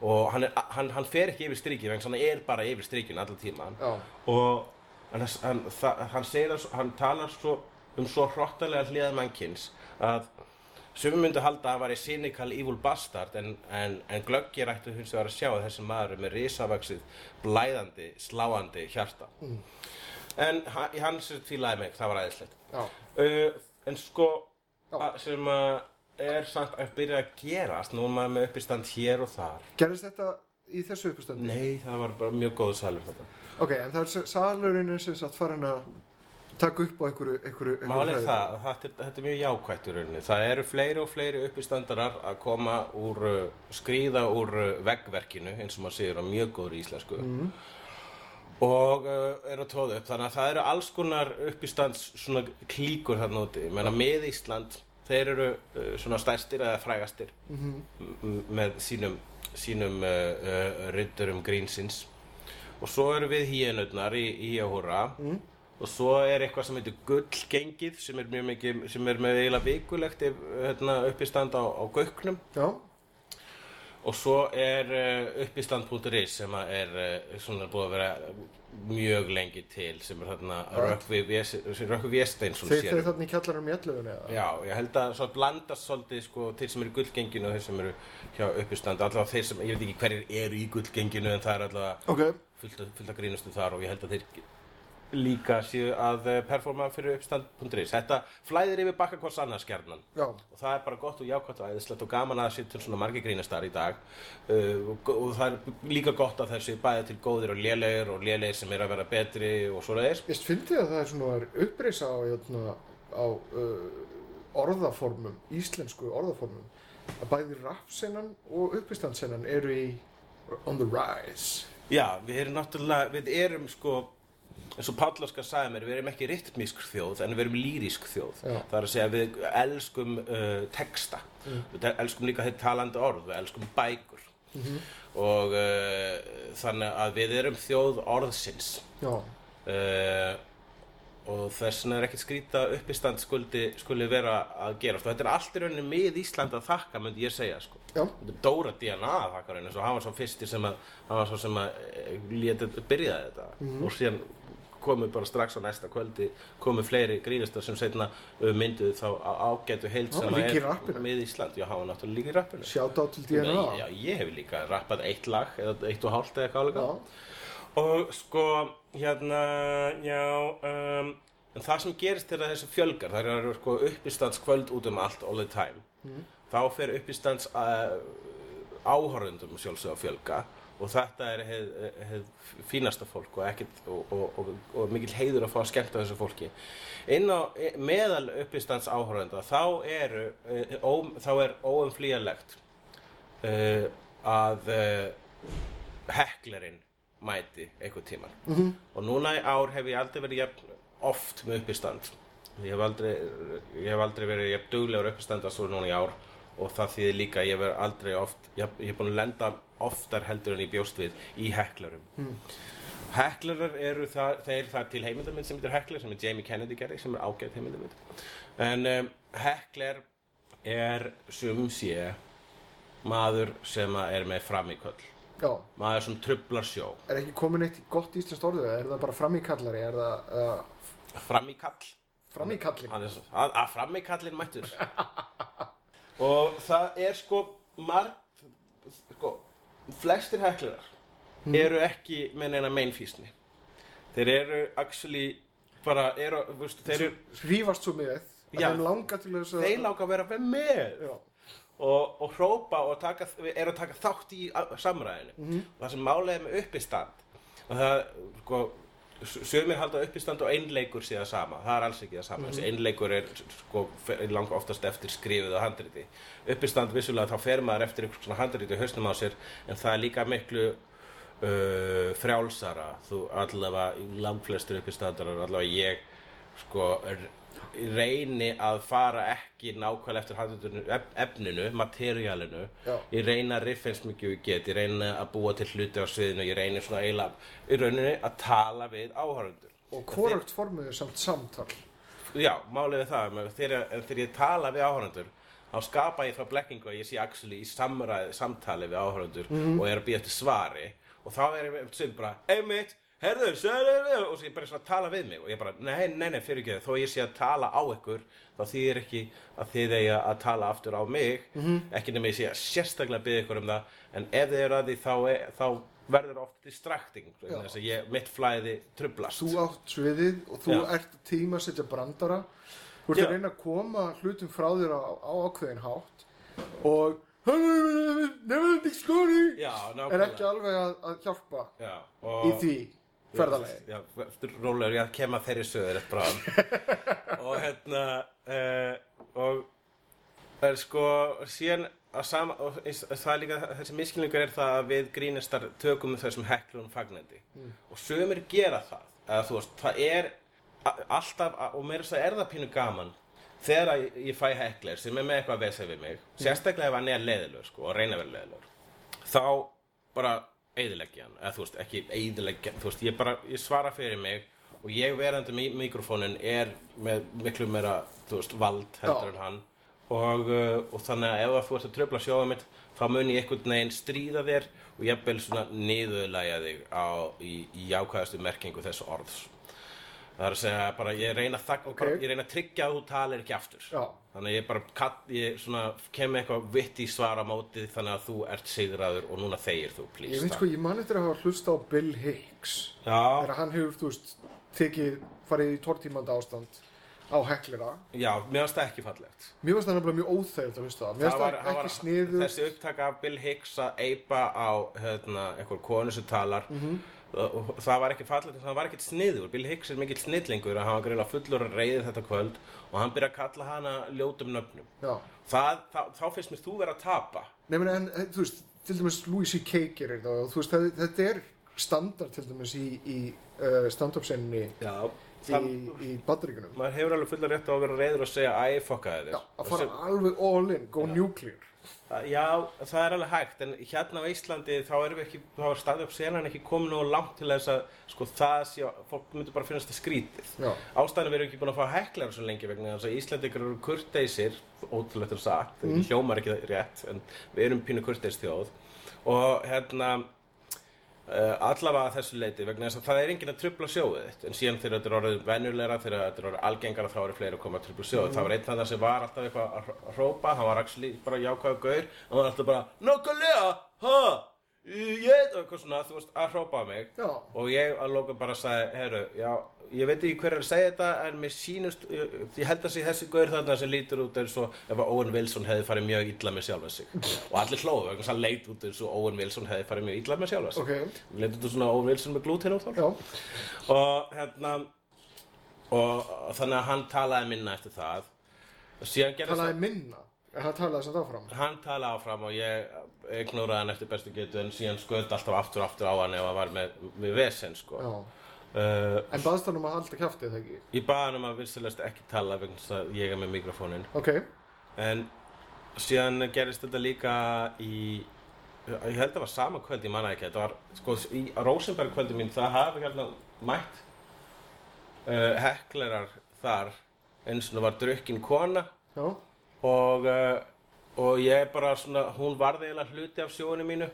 og hann, er, hann, hann fer ekki yfir þess að hann er bara yfir strikinu allan tíman Já. og hann, hann, segir svo- hann talar svo um svo hrottalega hliðað mannkins að sumum myndi halda að var í cynical evil bastard en, en, en glöggir ættu hins vegar að sjá að þessi maður er með risavaxið blæðandi, sláandi hjarta. En ha- í hans fílaði mig, það var æðislegt. Já. uh, en sko að, sem að er samt að byrja að gerast nú er maður með uppistand hér og þar. Gerðist þetta í þessu uppstandi? nei, það var bara mjög góðu salur þetta Ok, en það er salurinn sem sagt farin að taka upp á einhverju, einhverju, einhverju Málið hræðu. það, að þetta, er- þetta er mjög jákvætt í rauninni. Það eru fleiri og fleiri uppistandarar að koma úr, uh, skrýða úr uh, veggverkinu, eins og maður segir á mjög góður íslensku. Og uh, eru að tóða upp. Þannig að það eru alls konar uppistands svona klíkur þarna úti. Ég meina með Ísland, þeir eru uh, svona stærstir eða frægastir m- með sínum, sínum uh, uh, riddurum grínsins. Og svo eru við híenurnar í, í Ahúra og svo er eitthvað sem heitir gullgengið sem er mjög mikið, sem er með eiginlega vikulegt hérna, uppistand á, á gauknum. Já, og svo er uh, uppistand.is sem er uh, svona búið að vera mjög lengi til sem er þarna Rökkvi Ves- Rökkvi Vésteinsson þeir, þeir um. þarna í kjallarum í ellöfunni eða? Já, ég held að svo blandast svolítið sko, þeir sem eru í gullgenginu og þeir sem eru hjá uppistand. Allavega þeir sem, ég veit ekki hverjir eru í gullgenginu en það er allavega Ok, fullt, að grínustu þar og ég held að þeir líka séu að eh, performa fyrir uppstand.is Þetta flæðir yfir bakka gjarnan. Já, og það er bara gott og jákvæmt og æðislegt og gaman að það sé til svona margir grínastar í dag. Uh, og, og það er líka gott að þessi bæði til góðir og lélegir og lélegir sem er að vera betri og svo leiðis ég fyndi að það er svona upprisa á, jötna, á uh, orðaformum, íslensku orðaformum að bæði rappsennan og uppistandsennan eru í on the rise? Já, við erum náttúrulega, við erum sko eins og Páll Óskar sagði mér, við erum ekki rytmísk þjóð en við erum lýrísk þjóð. Já. það er að segja við elskum uh, texta. Við te- elskum líka þetta talandi orð við elskum bækur. Og uh, þannig að við erum þjóð orðsins. Uh, og þess vegna er ekkert skrýta uppistand skuldi, skuldi vera að gera og þetta er allt í rauninni mið Ísland að þakka myndi ég segja sko. Dóra DNA að þakka rauninni svo hann var svo fyrsti sem að hann var svo sem að létið byrjaði þetta. Mhm. og síðan komu bara strax á næsta kvöldi komu fleiri grínustar sem setna mynduðu þá ágætu heild Já, sem er mið Ísland. Já, hann var náttúrulega líka í rappinu. Sjátt á til DNA Já, ég hef líka rappað eitt lag eða eitt og hálft eða hvað líka Já. og sko hérna já um, en það sem gerist er að þessu fjölgar það eru sko uppistandskvöld út um allt all the time. Þá fer uppistands uh, áhorfundum sjálfsög að fjölga og þetta er heið, heið fínasta fólk og, ekkit, og, og, og, og mikil heiður að fá að skemmta þessu fólki. Inn á meðal uppistands áhorfunda þá eru eh, ó, þá er óumflýjanlegt uh, að uh, heklerinn mæti einhvern tíman -hmm. og núna í ár hef ég aldrei verið jafn oft með uppistand. Ég hef aldrei, ég hef aldrei verið duglegur uppistanda svo núna í ár og það þýðir líka að ég verið aldrei oft ég, hef búin að lenda oftar heldur en ég bjóst við í heklerum mm. Heklerar eru það, þeir það til heimildamind sem heitir Hekler sem er Jamie Kennedy gerði sem er ágætt heimildamind. En um, Hekler er sum sé maður sem er með framíköll. Já, maður sem trublar sjó. Er ekki komin eitt gott íslenskt orðið er það bara framíkallari, það uh, framíkall? Að, að framíkallin mættur og það er sko margt sko, flestir heklerar eru ekki með neina meinfísni þeir eru actually bara eru, veistu, þeir eru hrífast svo með Já. þeim langa til þess að þeir láka að vera með Já. og, og hrópa og taka, er að taka þátt í samræðinu. Það sem málega er með uppistand og það sko sögumir halda uppistand og einleikur sé það sama. Það er alls ekki það sama. Þessi einleikur er sko langt oftast eftir skrifuð og handriti. Uppistand vissulega þá fer maður eftir einhvers svona handriti hausnum á sér en það er líka miklu uh, frjálsara. Þú allavega langflestur uppistandarar allavega ég sko er, reyni að fara ekki nákvæmlega eftir handritinu ef, efninu, materiálinu Já. ég reyni að riffa eins mikið ég get. Ég reyni að búa til hluti á sviðinu. Ég reyni svona eiginlega í rauninni að tala við áhörundur og hvort formið er samt samtal. Já, málið við það, með- þegar, en þegar ég tala við áhörundur þá skapa ég þá blekkingu að ég sé actually í samræði, samtali við áhörundur og er að býja eftir svari. Og þá er ég sem bara, einmitt, herðu, og svo ég bara svona að tala við mig og ég bara, nei, nei, nei, fyrir ekki þó ég sé að tala á ykkur þá þýðir ekki að þið eigi að tala aftur á mig. Ekki nema ég sé að sérstaklega byggja ykkur um það en ef þið eru að því þá, er, þá verður oft distracting vegna þess að ég, mitt flæði trublast þú átt sviðið og þú Já. ert tíma að setja brandara. Þú ert Já. að reyna að koma hlutum frá þér á, á ákveðin hátt og nefnum ekki skóri Já, er ekki alveg að, að hjálpa Já, í því eftir rólegur, ég kem að þeirri bráðum og hérna uh, og það er sko síðan að sama og það er líka þessi miskilningur er það að við grínistar tökum þessum heklunum fagnandi. Og sömur gera það. Eða þú veist, það er alltaf, og að er það pínu gaman þegar ég- ég fæ hekler sem er með eitthvað að vesa við mig sérstaklega ef hann er leðilegur sko, og reyna að vera leðilegur þá bara eyðileggja hann, eða þú veist, ekki eyðileggja þú veist, ég bara, ég svara fyrir mig og ég verandi með mikrofónin er með miklu meira, þú veist, vald heldur en hann. Og, uh, og þannig að ef þú ert að tröfla sjóðum mitt þá mun ég einhvern veginn stríða þér og jafnvel svona niðurlæja þig á, í, í jákvæðastu merkingu þessu orðs það er að segja bara ég reyna að, þak, Ok. bara, ég reyna að tryggja að þú talir ekki aftur. Já. þannig ég bara kall, ég svona, kem eitthvað vitt í svara mótið þannig að þú ert sigraður og núna þegir þú please ég veit sko, ég man eftir að hafa hlusta á Bill Hicks. Já, þegar hann hefur, þú veist tekið, farið í tórtímanda ástand á heklera Já, mér finnst það ekki fallegt. Mér finnst það nefnilega mjög óþægilegt að hlusta það. Mér finnst það hann ekki sniðu Þessi upptaka af Bill Hicks að eipa á hérna, einhver konu sem talar. Mhm. Og það var ekki fallegt það var ekkert sniður, Bill Hicks er mikill snillingur að hann var greiðlega fullur að reyði þetta kvöld og hann byrja að kalla hana ljótum nöfnum já það, það, þá finnst mér þú vera að tapa Nei, meni, en eh, þú veist, til dæmis Louis C.K. gerir það og þú veist, það, þetta er standard til dæmis í, í uh, stand-up senni Já, í, í bandaríkunum. maður hefur alveg fullar rétt á að vera reyður og segja æ, fokkaði Já, þér að fara alveg all in, go nuclear. Já, það er alveg hægt, en hérna á Íslandi þá erum við ekki, þá er staðið upp senan ekki komin og langt til þess að sko það sé, fólk myndi bara finnast það skrítið. Já. Ástæðan við erum ekki búin að fá heklar svo lengi vegna þess að Íslandingar eru kurteisir, ótrúlegt er sagt, mm. hljómar ekki rétt, en við erum pínu kurteis þjóð og hérna Uh, allavega að þessu leiti vegna þess að það er enginn að trubla sjóið þitt. En síðan þegar þetta er orðið venjulegra þegar þetta er orðið algengara þá eru fleiri að koma að trubla sjóið það var einn þannig sem var alltaf eitthvað að hr- að hrópa hann var actually bara jákvæða gaur hann var alltaf bara nokkulega, ha ég, eitthvað svona, þú veist, að hrópa á mig. Já. og ég að lóka bara sagði, herru, já, ég veit ekki hver er að segja þetta en mér sýnust, ég, ég held að sé þessi gaur þarna sem lítur út eins og ef að Owen Wilson hefði farið mjög illa með sjálfa sig. Og allir hlóðu þess að hann leit út eins og Owen Wilson hefði farið mjög illa með sjálfa sig. Ok, leit út svona Owen Wilson með glúten út já, og hérna og þannig að hann talaði minna eftir það. Talaði minna. En hann talaði að áfram. hann talaði áfram og ég ignóraði hann eftir bestu getu en síðan skaut alltaf aftur og aftur á hann ef hann var með, með vesen sko. Já. uh, En baðst hann um að halda kjáftið, það ekki? ég baði hann um að vinstilegst ekki tala vegna þess að ég er með mikrofónin Ok, en síðan gerist þetta líka í ég held að það var sama kvöld, ég manna ekki. Þetta var, sko, í Rosenberg kvöldi mín það hafi hérna mætt uh, heklerar þar. Eins og það var drukkin kona. Já, og, uh, og ég bara svona, hún varði eiginlega hluti af sjóinu mínu.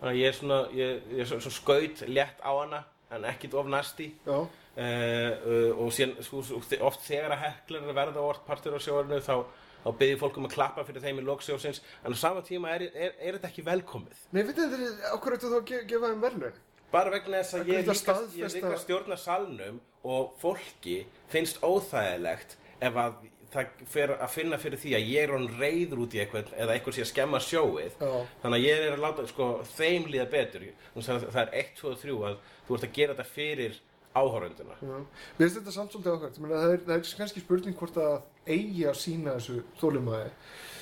Þannig að ég er svona, ég, ég er svo, svo skaut létt á hana en ekkit of næsti uh, uh, og síðan sko, oft þegar að heklar verða orð partur á sjóinu þá, þá byrði fólk um að klappa fyrir þeim í loksjósins en á sama tíma er, er, er þetta ekki velkomið. Nei, veit þið, okkur ættu þá að ge gefa þeim verðlun? bara vegna þess að ég líka stjórna salnum og fólki finnst óþægilegt ef að það fer að finna fyrir því að ég er hann reyður út í eitthvað eða eitthvað sé að skemma sjóið Já. þannig að ég er að láta sko, þeim líða betur það er 1, 2 og 3 að þú ert að gera þetta fyrir áhórunduna. Mér finnst þetta samt svolítið ákvæmt. Það er, það er kannski spurning hvort að eigi að sína þessu þólumæði.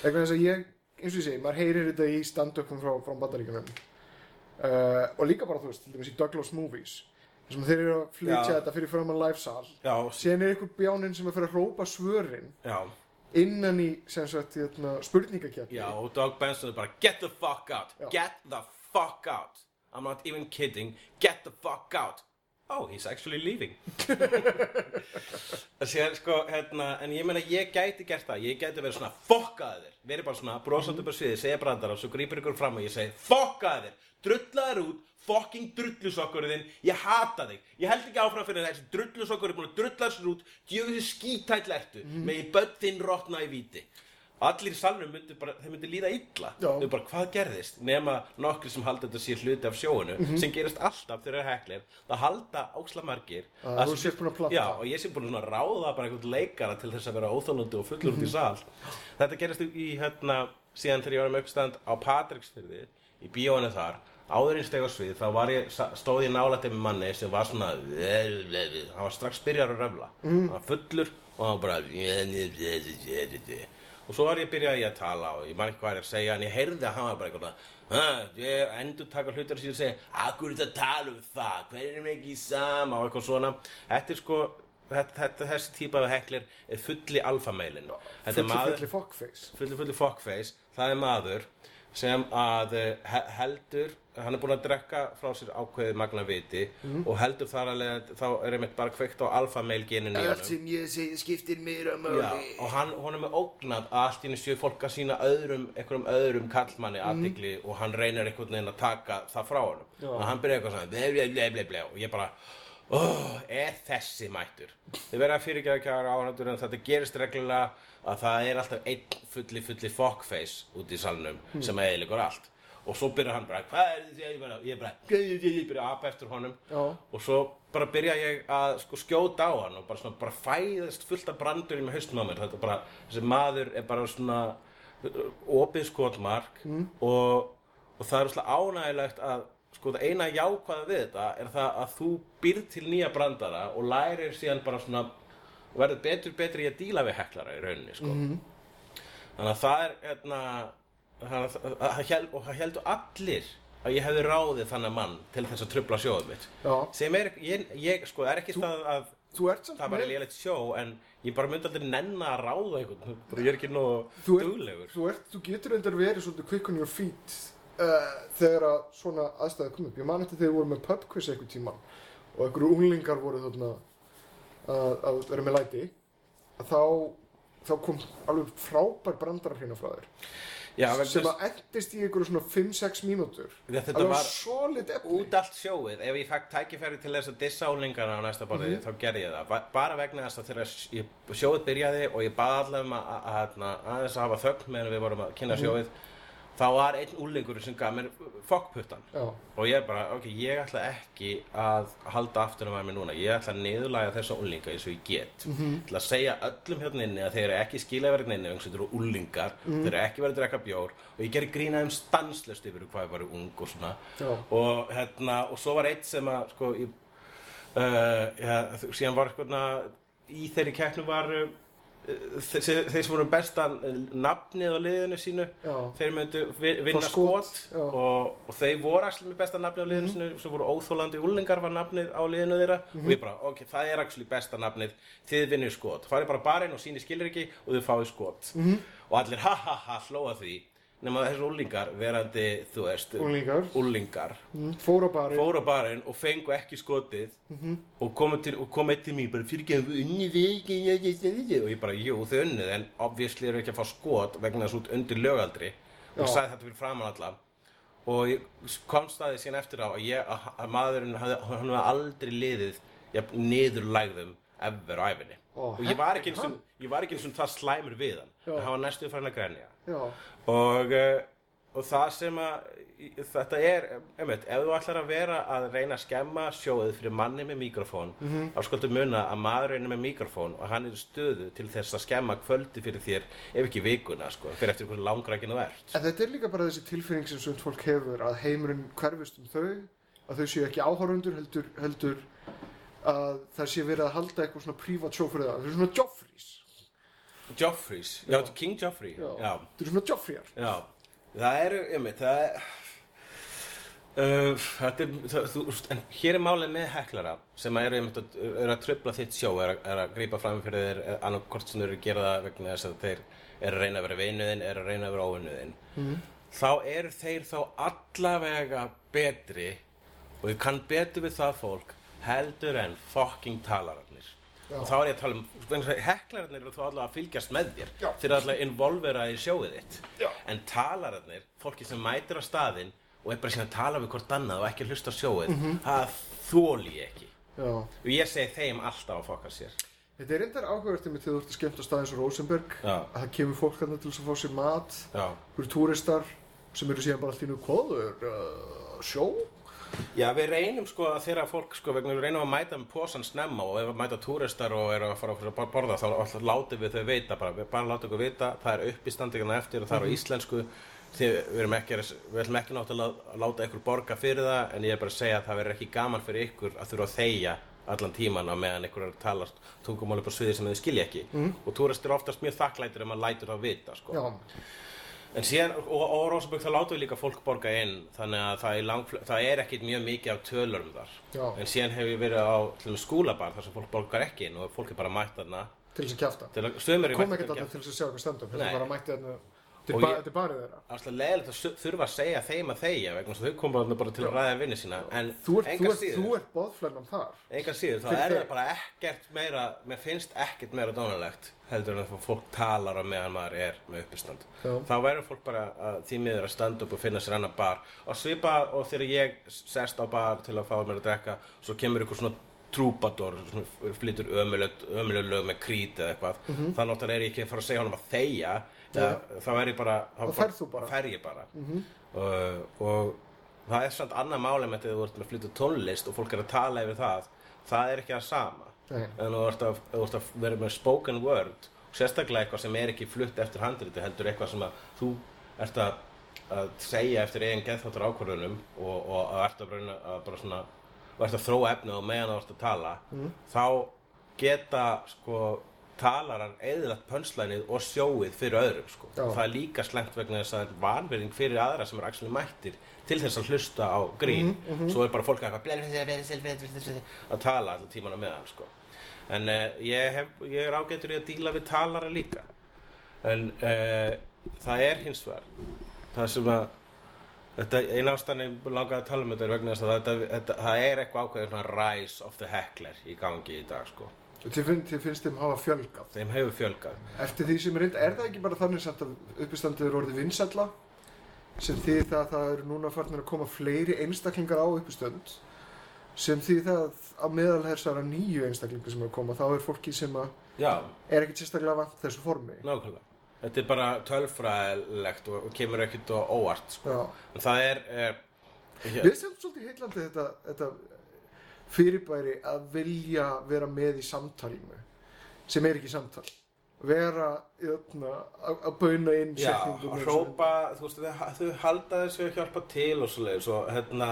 Vegna þess að ég, eins og ég segi, maður heyrir þetta í stand-upum frá, frá bandaríkunum. Uh, og líka bara, þú veist, til dæmis í Douglas Movies. Þessum þeir eru að flytja Já. þetta fyrir framan livesal. Já, Síðan er einhver bjáninn sem er fyrir að hrópa svörin já, innan í, sem sagt, hérna, spurningakjarni. já og Doug Benson er bara get the fuck out, Já. get the fuck out. I'm not even kidding, get the fuck out. Oh, he's actually leaving. Sér, sko, hérna, en ég meina ég gæti gert það, ég gæti verið svona fokkaði þér, verið bara svona brosandi upp á sviði, segja brandara og svo grípur ykkur fram og ég segi fokkaði þér, drullaði þér út fucking drullusokkurinn, ég hata þig. Ég held ekki áfram fyrir þessi drullusokkur er búin að drulla sér út, djöðu þið skítæll ertu. Með ég börn þinn rotna í víti. Allir í salnum myndi bara, þeir myndi líða illa. Já. þau bara, hvað gerðist? Nema nokkri sem halda þetta sé hluti af sjóinu sem gerist alltaf þegar það er heklir það halda ósla margir Að þú sért búin að planta. já, og ég sé búin að ráða bara einhvern leikara til þess að vera óþólandi og fullur út í sal. Þetta gerist í hérna síðan þegar ég var um uppstand á Patricksfyrði í bíóinu þar áður en steg á svið þá ég, stóð ég nálætti með manni sem var svona hann var strax byrjar að röfla. Hann var fullur og hann bara og svo var ég byrjað í að tala og ég man ekki hvað er að segja en ég heyrði að hann var bara eitthvað "Ha, ég endur taka hlutur ég segi akkur er þetta að tala um það? Hver er ekki sama? Og eitthvað svona. Þetta er sko þetta, þetta, þessi típa af heklir er fulli alfameilin Fulli, fulli fuckface. fulli fulli fuckface. Það er maður sem að eh, he- heldur hann er búinn að drekka frá sér ákveðið magna viti og heldur þar að leiða þá er einmitt bara kveikt á alfameil geninu í honum sem ég segi skiptir meira Já, og hann, honum er ógnað að allt í séu fólk að sína öðrum, einhverjum öðrum kallmanni aðtikli og hann reynir einhvern veginn að taka það frá honum. Og hann byrja eitthvað svona, ble, ble, ble, ble, ble, og ég bara, oh, er þessi mættur? Þið verða að fyrirgefa kjara áhæntur en þetta gerist reglulega að það er alltaf einn fulli, fulli fuckface út í salnum sem eðilegur allt. Og svo byrjar hann bara, hvað er þetta ég bara, ég bara, ég, byrja að apa eftir honum. Já. og svo bara byrja ég að sko skjóta á hann og bara svona bara fæðast fullt af brandur í með haustum á mér. Þetta bara, þessi maður er bara svona uh, opið skotmark og, og það er svona ánægilegt að sko það eina jákvæða við þetta er það að þú býrð til nýja brandara og lærir síðan bara svona verður betur betur í að díla við heklara í rauninni sko. þannig að það er hérna, það, það, það, og það heldur allir að ég hefði ráðið þannig mann til þess að trubla sjóðum mitt Já. sem er, ég, ég sko, er ekki það að Þú ert samt það var með- léleitt sjó en ég bara myndi aldrei nenna að ráða einhvern ég er ekki nóg duglegur þú, ert, þú getur endar verið svolítið quick on your feet uh, þegar að svona aðstæði kom upp. Ég man eftir þegar við vorum með pub quiz einhvern tíman og einhverju unglingar voru þarna að, að vera með læti að þá, þá kom alveg frábær brandara hérna frá þér Já, sem þess- að endist í einhverju svona 5-6 mínútur Þetta alveg var- solid efni út allt sjóið, ef ég fæk tækifæri til þess að dissa álingana á næsta borði, Mhm. þá gerði ég það Ba- bara vegna þess að þegar ég, sjóið byrjaði og ég baði allavega um að, að, að, að aðeins að hafa þögn meðan við vorum að Mhm. kynna sjóið þá var einn úlingur sem gaf mér fokkputtan og ég bara, ok, ég ætla ekki að halda aftur um að mér núna. Ég ætla að niðurlæga þessa úlinga eins og ég get. Mhm. ég ætla að segja öllum hérna inni að þeir eru ekki skila verið inni þeir eru úlingar Mhm. þeir eru ekki verið að drekka bjór. Og ég gerði grína um stanslust yfir hvað ég var ung og svona. Og hérna, og svo var eitt sem að sko, ég, uh, ja, síðan var hérna í þeirri keppnu var þeir, þeir sem voru besta nafnið á liðinu sínu Já. þeir myndu vi- vinna skot, skot. Mhm. og, og þeir voru actually með besta nafnið á liðinu sínu sem voru óþólandi úlingar var nafnið á liðinu þeirra Mhm. og ég bara, ok, það er actually besta nafnið þið vinnir skot, farið bara barinn og síni skilur ekki og þið fáið skot Mhm. og allir ha ha ha hlóa því nema að þessu úlingar verandi, þú veist Unglingar. úlingar mm, fór á bari fóru á barinn og fengu ekki skotið. Og komu til, og kom eitt til mér bara fyrir ekki? Að unni við ekki og ég bara, jú, þau unnið en obviously eru ekki að fá skot vegna þess út undir lögaldri. Og sagði þetta fyrir framan alla. Og ég komst að því síðan eftir á að, ég, að, að maðurinn hann hafði aldrei liðið niðurlægðum ever á æfinni og ég var ekki eins og ég var ekki eins og það slæmur við hann Já. en hann var næstuð farin að grenja Já, og, uh, og það sem að þetta er, einmitt, ef þú ætlar að vera að reyna að skemma sjóið fyrir manni með mikrofón Mhm. þá skoltu muna að maðurinn er með mikrofón og hann er stöðu til þess að skemma kvöldi fyrir þér ef ekki vikuna sko, fyrir eftir hvernig langrækinu þú ert En þetta er líka bara þessi tilfinning sem svont fólk hefur að heimurinn hverfist um þau, að þau séu ekki áhorundur heldur, heldur að það sé verið að halda eitthvað svona prívat sjó fyrir það. Þau eru svona Joffreys. Joffreys, já, King Joffrey Já. já, Þau eru svona Joffreyar. Já, það eru, einmitt, það er uh, þetta er, það, þú, en hér er málið með heklara sem eru einmitt að, er að tröfla þitt sjó, er að, er að grípa fram fyrir þér eh, annað hvort sem eru að gera það vegna þess að þeir eru að reyna að vera vinuðinn, eru að reyna að vera óvinuðinn þá eru þeir þá allavega betri og ég kann betur við það fólk heldur en fucking talararnir og þá er ég að tala um heklararnir eru þá allavega að fylgjast með þér Já. þeir eru allavega involvera í sjóið þitt Já. en talararnir, fólki sem mætir á staðinn og er bara síðan að tala við hvort annað og ekki að hlusta á sjóið það þóli ég ekki Já. og ég segi þeim alltaf að fokka sér Þetta er reyndar áhugavert með þegar þú ert að skemmta á staðins og Rosenberg Já. að það kemur fólk þarna til að fá sér mat Já. hverju túristar sem eru síðan bara allt í nú kóður uh, sjó Já, við reynum sko að þeirra fólk sko við reynum að mæta með posan snemma og ef við mæta túristar og eru að fara að borða þá látum við þau vita bara, við bara látum við vita, það er uppistandingina eftir og það er á íslensku. Því við erum ekki, við ætlum ekki náttúrulega að láta ykkur borga fyrir það en ég er bara að segja að það verður ekki gaman fyrir ykkur að þurfa að þegja allan tíman á meðan ykkur er að tala tungumáli på sviði sem þið skilja ekki. Og túristar eru oftast mjög þakklætur ef maður lætur það vita sko. Já, En síðan, og, og Rósabögg, þá látum við líka fólk borga inn, þannig að það er, lang, það er ekkit mjög mikið af tölurum þar. Já. En síðan hef ég verið á skúlabar þar sem fólk borgar ekki inn og fólk er bara mætt þarna til þess að sömur Kom ekki þarna til þess að sjá eitthvað Þetta Nei. bara mætti þarna Þetta er ba- ég- þetta er barið þeirra Alltaf leðilegt að þurfa að segja þeim að þegja vegna að þau koma bara til að ræða vinni sína. En Þú ert, enga ert, síður, þú ert boðflennan þar enga síður, þá er þau. það bara ekkert meira, mér finnst ekkert meira dónalegt heldur en að fólk talar á meðan maður er með uppistand. Já. þá væri fólk bara að því miður að standa upp og finna sér annar bar og svipa og þegar ég sest á bar til að fá mér að drekka svo kemur ykkur svona trúbador sem flytur ömuleg lög með krít eða eitthvað Mhm. þá náttúrulega er ég ekki að fara að segja honum að þegja eða, þá er ég bara Þá ferð þú bara. Fer ég bara. Og, og það er samt annað máli með þetta þú ert með að flytja tónlist og fólk er að tala yfir það. Það er ekki það sama. Nei. en þú ert að, þú ert að vera með spoken word sérstaklega eitthvað sem er ekki flutt eftir handriti heldur eitthvað sem að þú ert að, að segja eftir eigin geðþáttur ákvörðunum og, og að ert að, að bara svona og ert að þróa efnið og meðan þú ert að tala þá geta sko talarar eðilagt pönslænið og sjóið fyrir öðrum sko. Það er líka slengt vegna þess að það er vanverðing fyrir aðra sem er actually mættir til þess að hlusta á grín svo er bara fólk að, eitthvað að tala allan tíman á meðan sko. en uh, ég, hef, ég er ágætur í að díla við talara líka en uh, það er hins vegar það sem að þetta eina ástæðan ég langaði að tala um þetta er vegna þess að þetta, þetta, það er eitthvað ákveðið svona rise of the heckler í gangi í dag sko. Þið finn, þið finnst þeim hafa fjölgað. þeim hefur fjölgað Eftir því sem er reynd, er það ekki bara þannig samt að uppistandið er orðið vinsælla sem því það að það eru núna farnir að koma fleiri einstaklingar á uppistönd sem því það að á meðal þessara nýju einstaklingar sem er að koma þá er fólki sem er ekkert sérstaklega vant þessu formi. nákvæmlega þetta er bara tölfræðilegt og, og kemur ekkert á óvart sko. Það er, er Við erum svolítið heitlandi þetta, þetta fyrirbæri að vilja vera með í samtalinu sem er ekki samtal vera jötna, að að bauna inn Já, að hrópa, þú veist, þau, halda þessu að hjálpa til og svoleiðis og hérna,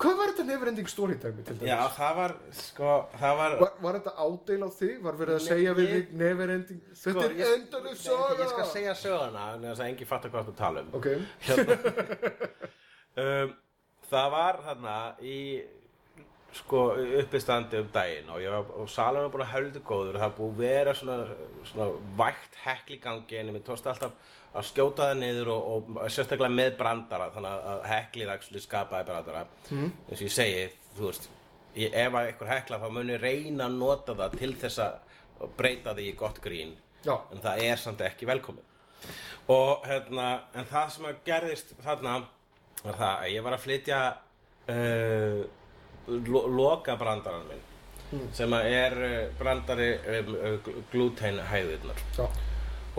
Hvað var þetta neverending story dæmi til dæmis? já, það var, sko, það var, Var, var þetta ádeil á þig? Var verið að segja við ég- þig neverending Þetta sko, er ég- endaleg Nei, saga Ég skal segja söguna, en þess að engi fattar hvað þú tala um. Ok, um, það var þarna í sko uppistandi um daginn og, ég var, og salum var búin að höldu góður og það búið vera svona, svona vægt hekl í gangi en mér tókst alltaf að skjóta það niður og, og sérstaklega með brandara þannig að- heklið actually skapaði brandara. Mm. eins og ég segi, þú veist ég, ef að einhver hekla þá muni reyna að nota það til þess að breyta því í gott grín. Já, en það er samt ekki velkomið. Og hérna en það sem að gerðist þarna var það að ég var að flytja uh, lo loka brandarann minn sem að er uh, brandari um, uh, glútein hæðirnar já,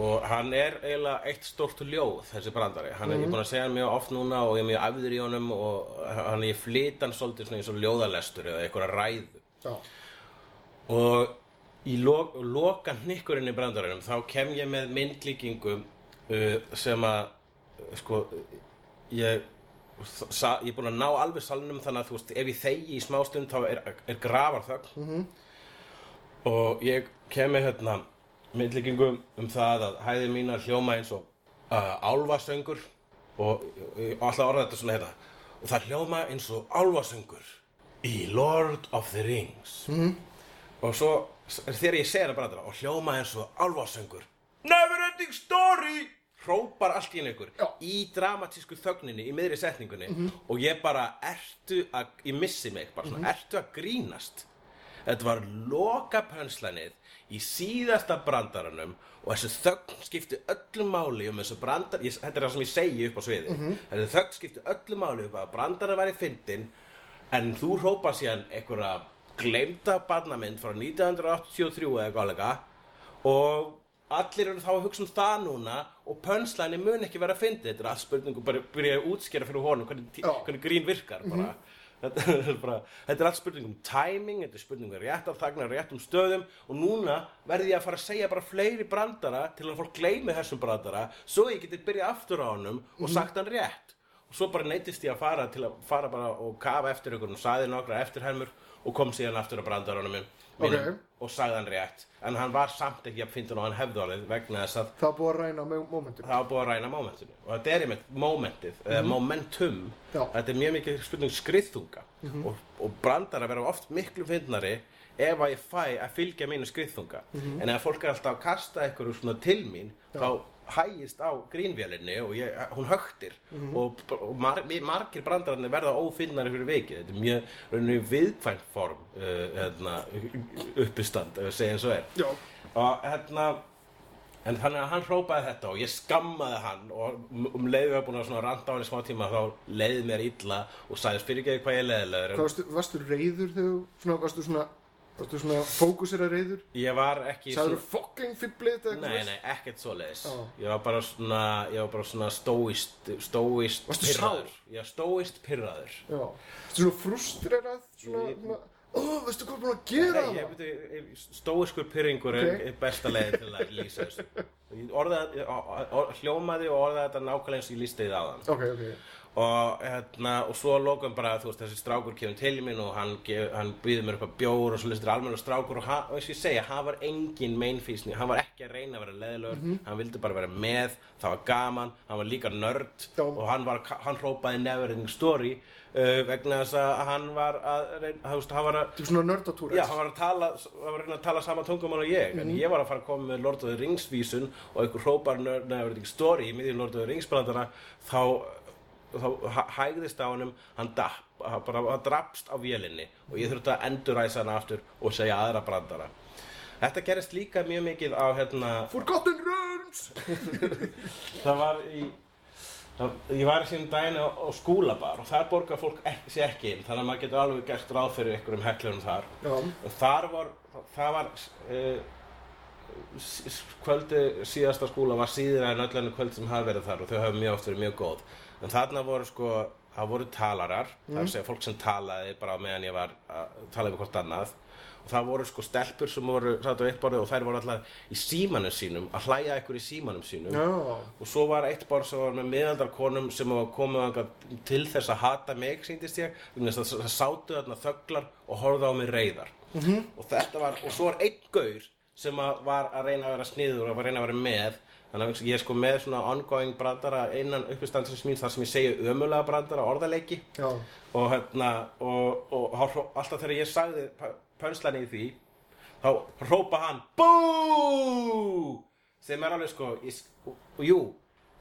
og hann er eiginlega eitt stórt ljóð þessi brandari, hann er ég er búin að segja hann mjög oft núna og ég er mjög afður í honum og hann ég flyt hann svolítið svona eins og ljóðalestur eða einhverja ræðu. Já. Og í lo loka hnikkurinn í brandarinum þá kem ég með myndlíkingu uh, sem að uh, sko ég sa, ég er búin að ná alveg salnum þannig að þú veist ef ég þegi í smástund þá er, er grafar þögn. -hmm. og ég kem með hérna myndlíkingu um það að hæði mína hljóma eins og uh, álfasöngur og, og alltaf orða þetta svona hérna. Og það hljóma eins og álfasöngur í Lord of the Rings. Og svo þegar ég segir það bara og hljóma eins og álfasöngur. Neverending Story hrópar allt í ykkur Já. í dramatísku þögninni í miðri setningunni og ég bara ertu að ég missi mig bara svona, ertu að grínast? Þetta var loka pönslænið í síðasta brandaranum og þessu þögn skipti öllu máli um þessu brandar, ég, þetta er það sem ég segi upp á sviði þessu þögn skipti öllu máli um að brandaran væri fyndin en þú hrópar síðan einhverja gleymda barnamynd frá 1983 eða eitthvað álega og allir eru þá að hugsa um það núna og pönslæni mun ekki vera að fyndi þetta. Er allt spurningu, bara byrja að útskýra fyrir honum hvernig, hvernig grín virkar bara. þetta, er bara, þetta er allt spurning um timing þetta er spurning um réttar þagnar, réttum stöðum og núna verði ég að fara að segja bara fleiri brandara til að fólk gleymi þessum brandara svo ég geti byrjað aftur á honum og sagt hann rétt. Og svo bara neytist ég að fara til að fara bara og kafa eftir ykkur og sagði nokkra eftirhermur og kom síðan aftur á brandaranum minn mínum Ok. og sagði hann rétt. En hann var samt ekki að fyndin og hann hefði orðið vegna þess að Það búið að ræna momentum það búið að ræna momentinu og þetta er einmitt momentið, eða momentum. Já. þetta er mjög mikið spurning skriðþunga. Og, og brandar að vera oft miklu fyndnari ef að ég fæ að fylgja mínu skriðþunga. En ef fólk er alltaf að kasta eitthvað til mín þá hægist á grínvélinni og ég, hún högtir og, og mar, margir brandararnir verða ófinnari fyrir vikið. Þetta er mjög rauninni viðkvæmt form uh, uppistand ef við segjum svo er. Já, og hérna En þannig að hann hrópaði þetta og ég skammaði hann og um, um leiði var búin að svona randa á hann í smá tíma þá leiði mér illa og sagðist fyrir ekki hvað ég leiðilegur Hvað varstu, varstu reyður þegar, þú- svona, varstu svona, svona fókusera reyður? Ég var ekki Sagður þú fucking fibblið eitthvað? Nei, nei, ekkert svoleiðis Já. Ég var bara svona, ég var bara svona stóist, stóist Varstu pirraður Já, stóist pirraður Já. Varstu svona frustrerað, svona, Ég- svona, ó, veistu hvað er búin að gera Nei, ég, það? veit, stóiskur pyrringur Ok. er besta leiðin til að lýsa þessu Ég orðaði, or- or- hljómaði og orðaði þetta nákvæmlega eins og ég lýsti því aðan Ok, ok. Og, hérna, og svo að lokum bara þú veist, þessi strákur kemur til mín og hann, hann býður mér upp að bjór og svo listur almennu strákur og, hann, og eins og ég segja, hann var engin meinfísni, hann var ekki að reyna að vera leðilegur hann vildi bara vera með, það var gaman hann var líka nörd og hann, var, hann hrópaði neverending story uh, vegna þess að hann var að, reyna, þú veist, hann var að er. Já, hann var að tala, hann var að reyna að tala sama tungumál og ég, en ég var að fara að koma með Lord of the Rings vísun og einhver hrópar nefnir story í miðjum Lord of the Rings þá, þá hæ- hægðist á honum, hann dapp, hann bara hann drapst á vélinni og ég þurfti að enduræsa hann aftur og segja aðra brandara. Þetta gerist líka mjög mikið á hérna, Forgotten Realms! það var í, það, ég var í sínum daginn á, á skúlabar og þar borgar fólk ekki, sér ekki inn, þannig að maður getur alveg gert ráð fyrir einhverjum heklurum þar. Já. Og þar var, það var uh, kvöldi síðasta skúla var síðra en öll enn kvöld sem hafa verið þar og þau hafa mjög oft verið mjög góð. En þarna voru sko, það voru talarar, það er að segja fólk sem talaði bara meðan ég var að tala við hvort annað. Og það voru sko stelpur sem voru satt á eitt borðið og þær voru alltaf í símanum sínum, að hlæja ykkur í símanum sínum. Já. Og svo var eitt borð sem var með miðaldarkonum sem var komið til þess að hata mig, síndist ég. þess að Það sátu þarna þöglar og horfðu á mig reyðar. -hmm. Og þetta var, og svo var einn gaur sem var að reyna að vera sniður og var að reyna að vera með. Þannig að ég er sko með svona ongoing brandara innan uppistandsins mín þar sem ég segi ömulega brandara orðaleiki Já. og hérna og, og, og alltaf þegar ég sagði pönslan í því þá hrópa hann BÚ sem er alveg sko ég, og jú,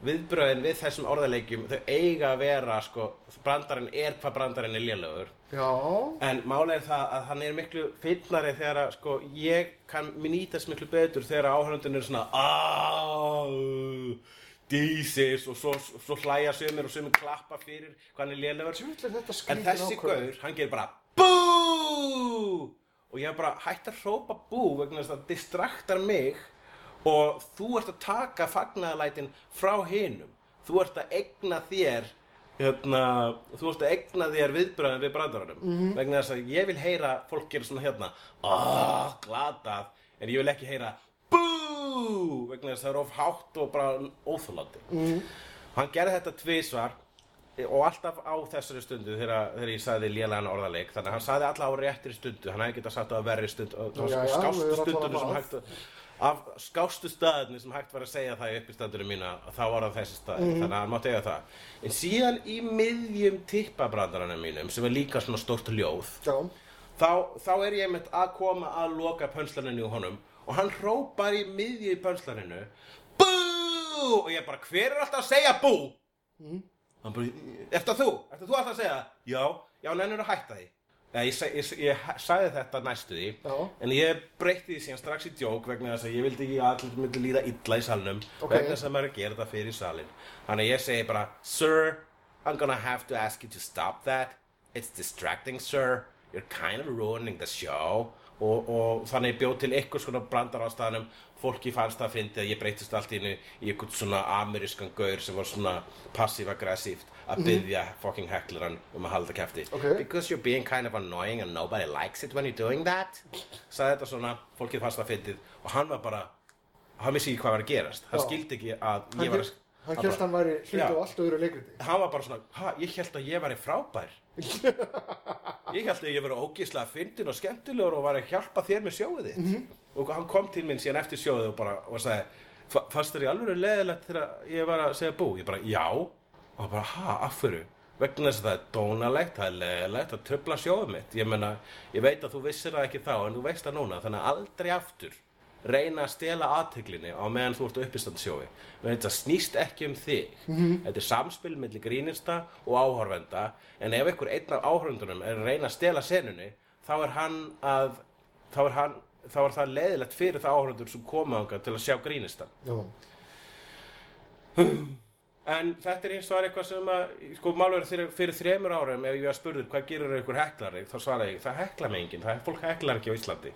viðbröðin við þessum orðaleikjum þau eiga að vera sko brandarinn er hvað brandarinn er lélegur. Já. en málega er það að hann er miklu finnari þegar að sko ég kann mér nýtast miklu betur þegar áhörundin er svona aaaah dísis og svo, svo hlæja sömur og sömur klappa fyrir hvað hann er þetta En þessi gaur, hann gerir bara BÚ! Og ég bara hætt að hrópa bú vegna þess að það distraktar mig og þú ert að taka fagnaðalætin frá hinum. Þú ert að egna þér hérna, þú ert að egna þér viðbröðin við brandaranum. Vegna þess að ég vil heyra fólk gera svona hérna ah, glatað, en ég vil ekki heyra bú! Vegna þess að það er of hátt og bara óþólandi mm. hann gerði þetta tvisvar og alltaf á þessari stundu þegar, ég sagði lélegan orðaleik. Þannig að hann sagði alltaf á réttri stundu. Hann hefði getað sagt á verri stundu. Skástu stundunum sem hægt að af skástu staðinni sem hægt var að segja það í uppistandunum mína þá var það þessi staði Mhm. þannig að hann mátti eiga það. En síðan í miðjum tippabrandaranum mínum sem er líka svona stórt ljóð þá, þá er ég einmitt að koma að loka pönslaninu í honum og hann hrópar í miðju í pönslaninu BÚ! Og ég bara hver er alltaf að segja bú? Hann bara, eftir þú, eftir þú alltaf að segja? Já, já, nennir að hætta því ég, ég, ég, sagði þetta næstu því Já. en ég breytti því síðan strax í djók vegna þess að ég vildi ekki að allir myndi líða illa í salnum Ok. vegna þess að maður er að gera þetta fyrir salin þannig að ég segi bara sir, I'm gonna have to ask you to stop that it's distracting sir you're kind of ruining the show og, og þannig bjóð til ykkur svona brandar á staðanum fólki fannst að fyndi að ég breytist allt í einu í einhvern svona amerískan gaur sem var svona passiv-aggressíft að byggja fucking heckleran um að halda kæfti Ok. because you're being kind of annoying and nobody likes it when you're doing that sagði þetta svona, fólkið fannst það fyndið. Og hann var bara, hann vissi ekki hvað var að gerast. Hann skildi ekki að ég var að hann held bara- hann væri hluti Já. á allt öðru leikriti. hann var bara svona, ha, ég held að ég væri frábær. Ég held að ég væri ógíslega fyndin og skemmtilegur og var að hjálpa þér með sjóðið þitt. Mhm. og hann kom til minn síðan eftir sjóðið og bara og sagði, "Fa- fannst þér í alveg leðilegt þegar ég var að segja bú? Ég bara, já, og hann bara, ha, af hverju? Vegna þess að það er dónalegt, það er leðilegt að töfla sjóðið mitt. Ég meina, ég veit að þú vissir það ekki þá en þú veist það núna, þannig að aldrei aftur reyna að stela aðteglinni á meðan þú ert á uppistandssjói menn þetta snýst ekki um þig. Þetta er samspil milli grínista og áhorfenda en ef einhver einn af áhorfendunum er að reyna að stela senunni þá er hann að þá er hann þá var það leiðilegt fyrir það áhörundur sem komu ánga til að sjá grínistan. Já, En þetta er eins og eitthvað sem að, sko, málverið fyrir, fyrir þremur árum ef ég var spurður hvað gerir ykkur heklari, þá svaraði ég, það hekla mig enginn, það er fólk heklar ekki á Íslandi.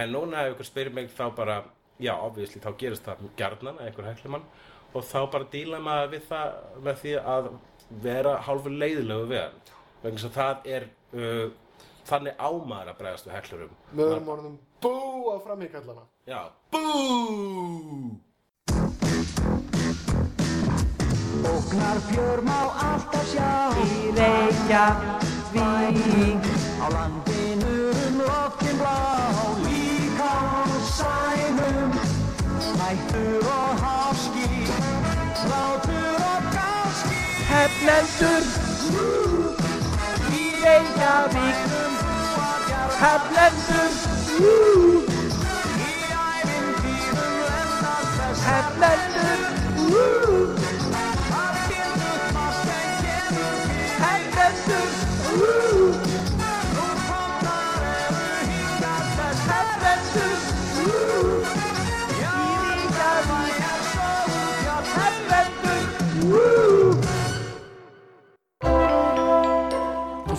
En núna ef ykkur spyrir mig þá bara, já, obviously, þá gerist það gjarnan að ykkur heklimann og þá bara díla maður við það með því að vera hálfur leiðilegu við hann. Vegna þess að það er, uh, þannig ámaður að bregðast við heklurum. með öðrum orðum bú á framíkallana. Já, bú! Ógnar fjör má alltaf sjá Í Reykjavík Á landinu um loftin blá Hættur og háski Látur og gáski Hefnendur Í Reykjavík Hefnendur Í ævintýrum lendast þess Hefnendur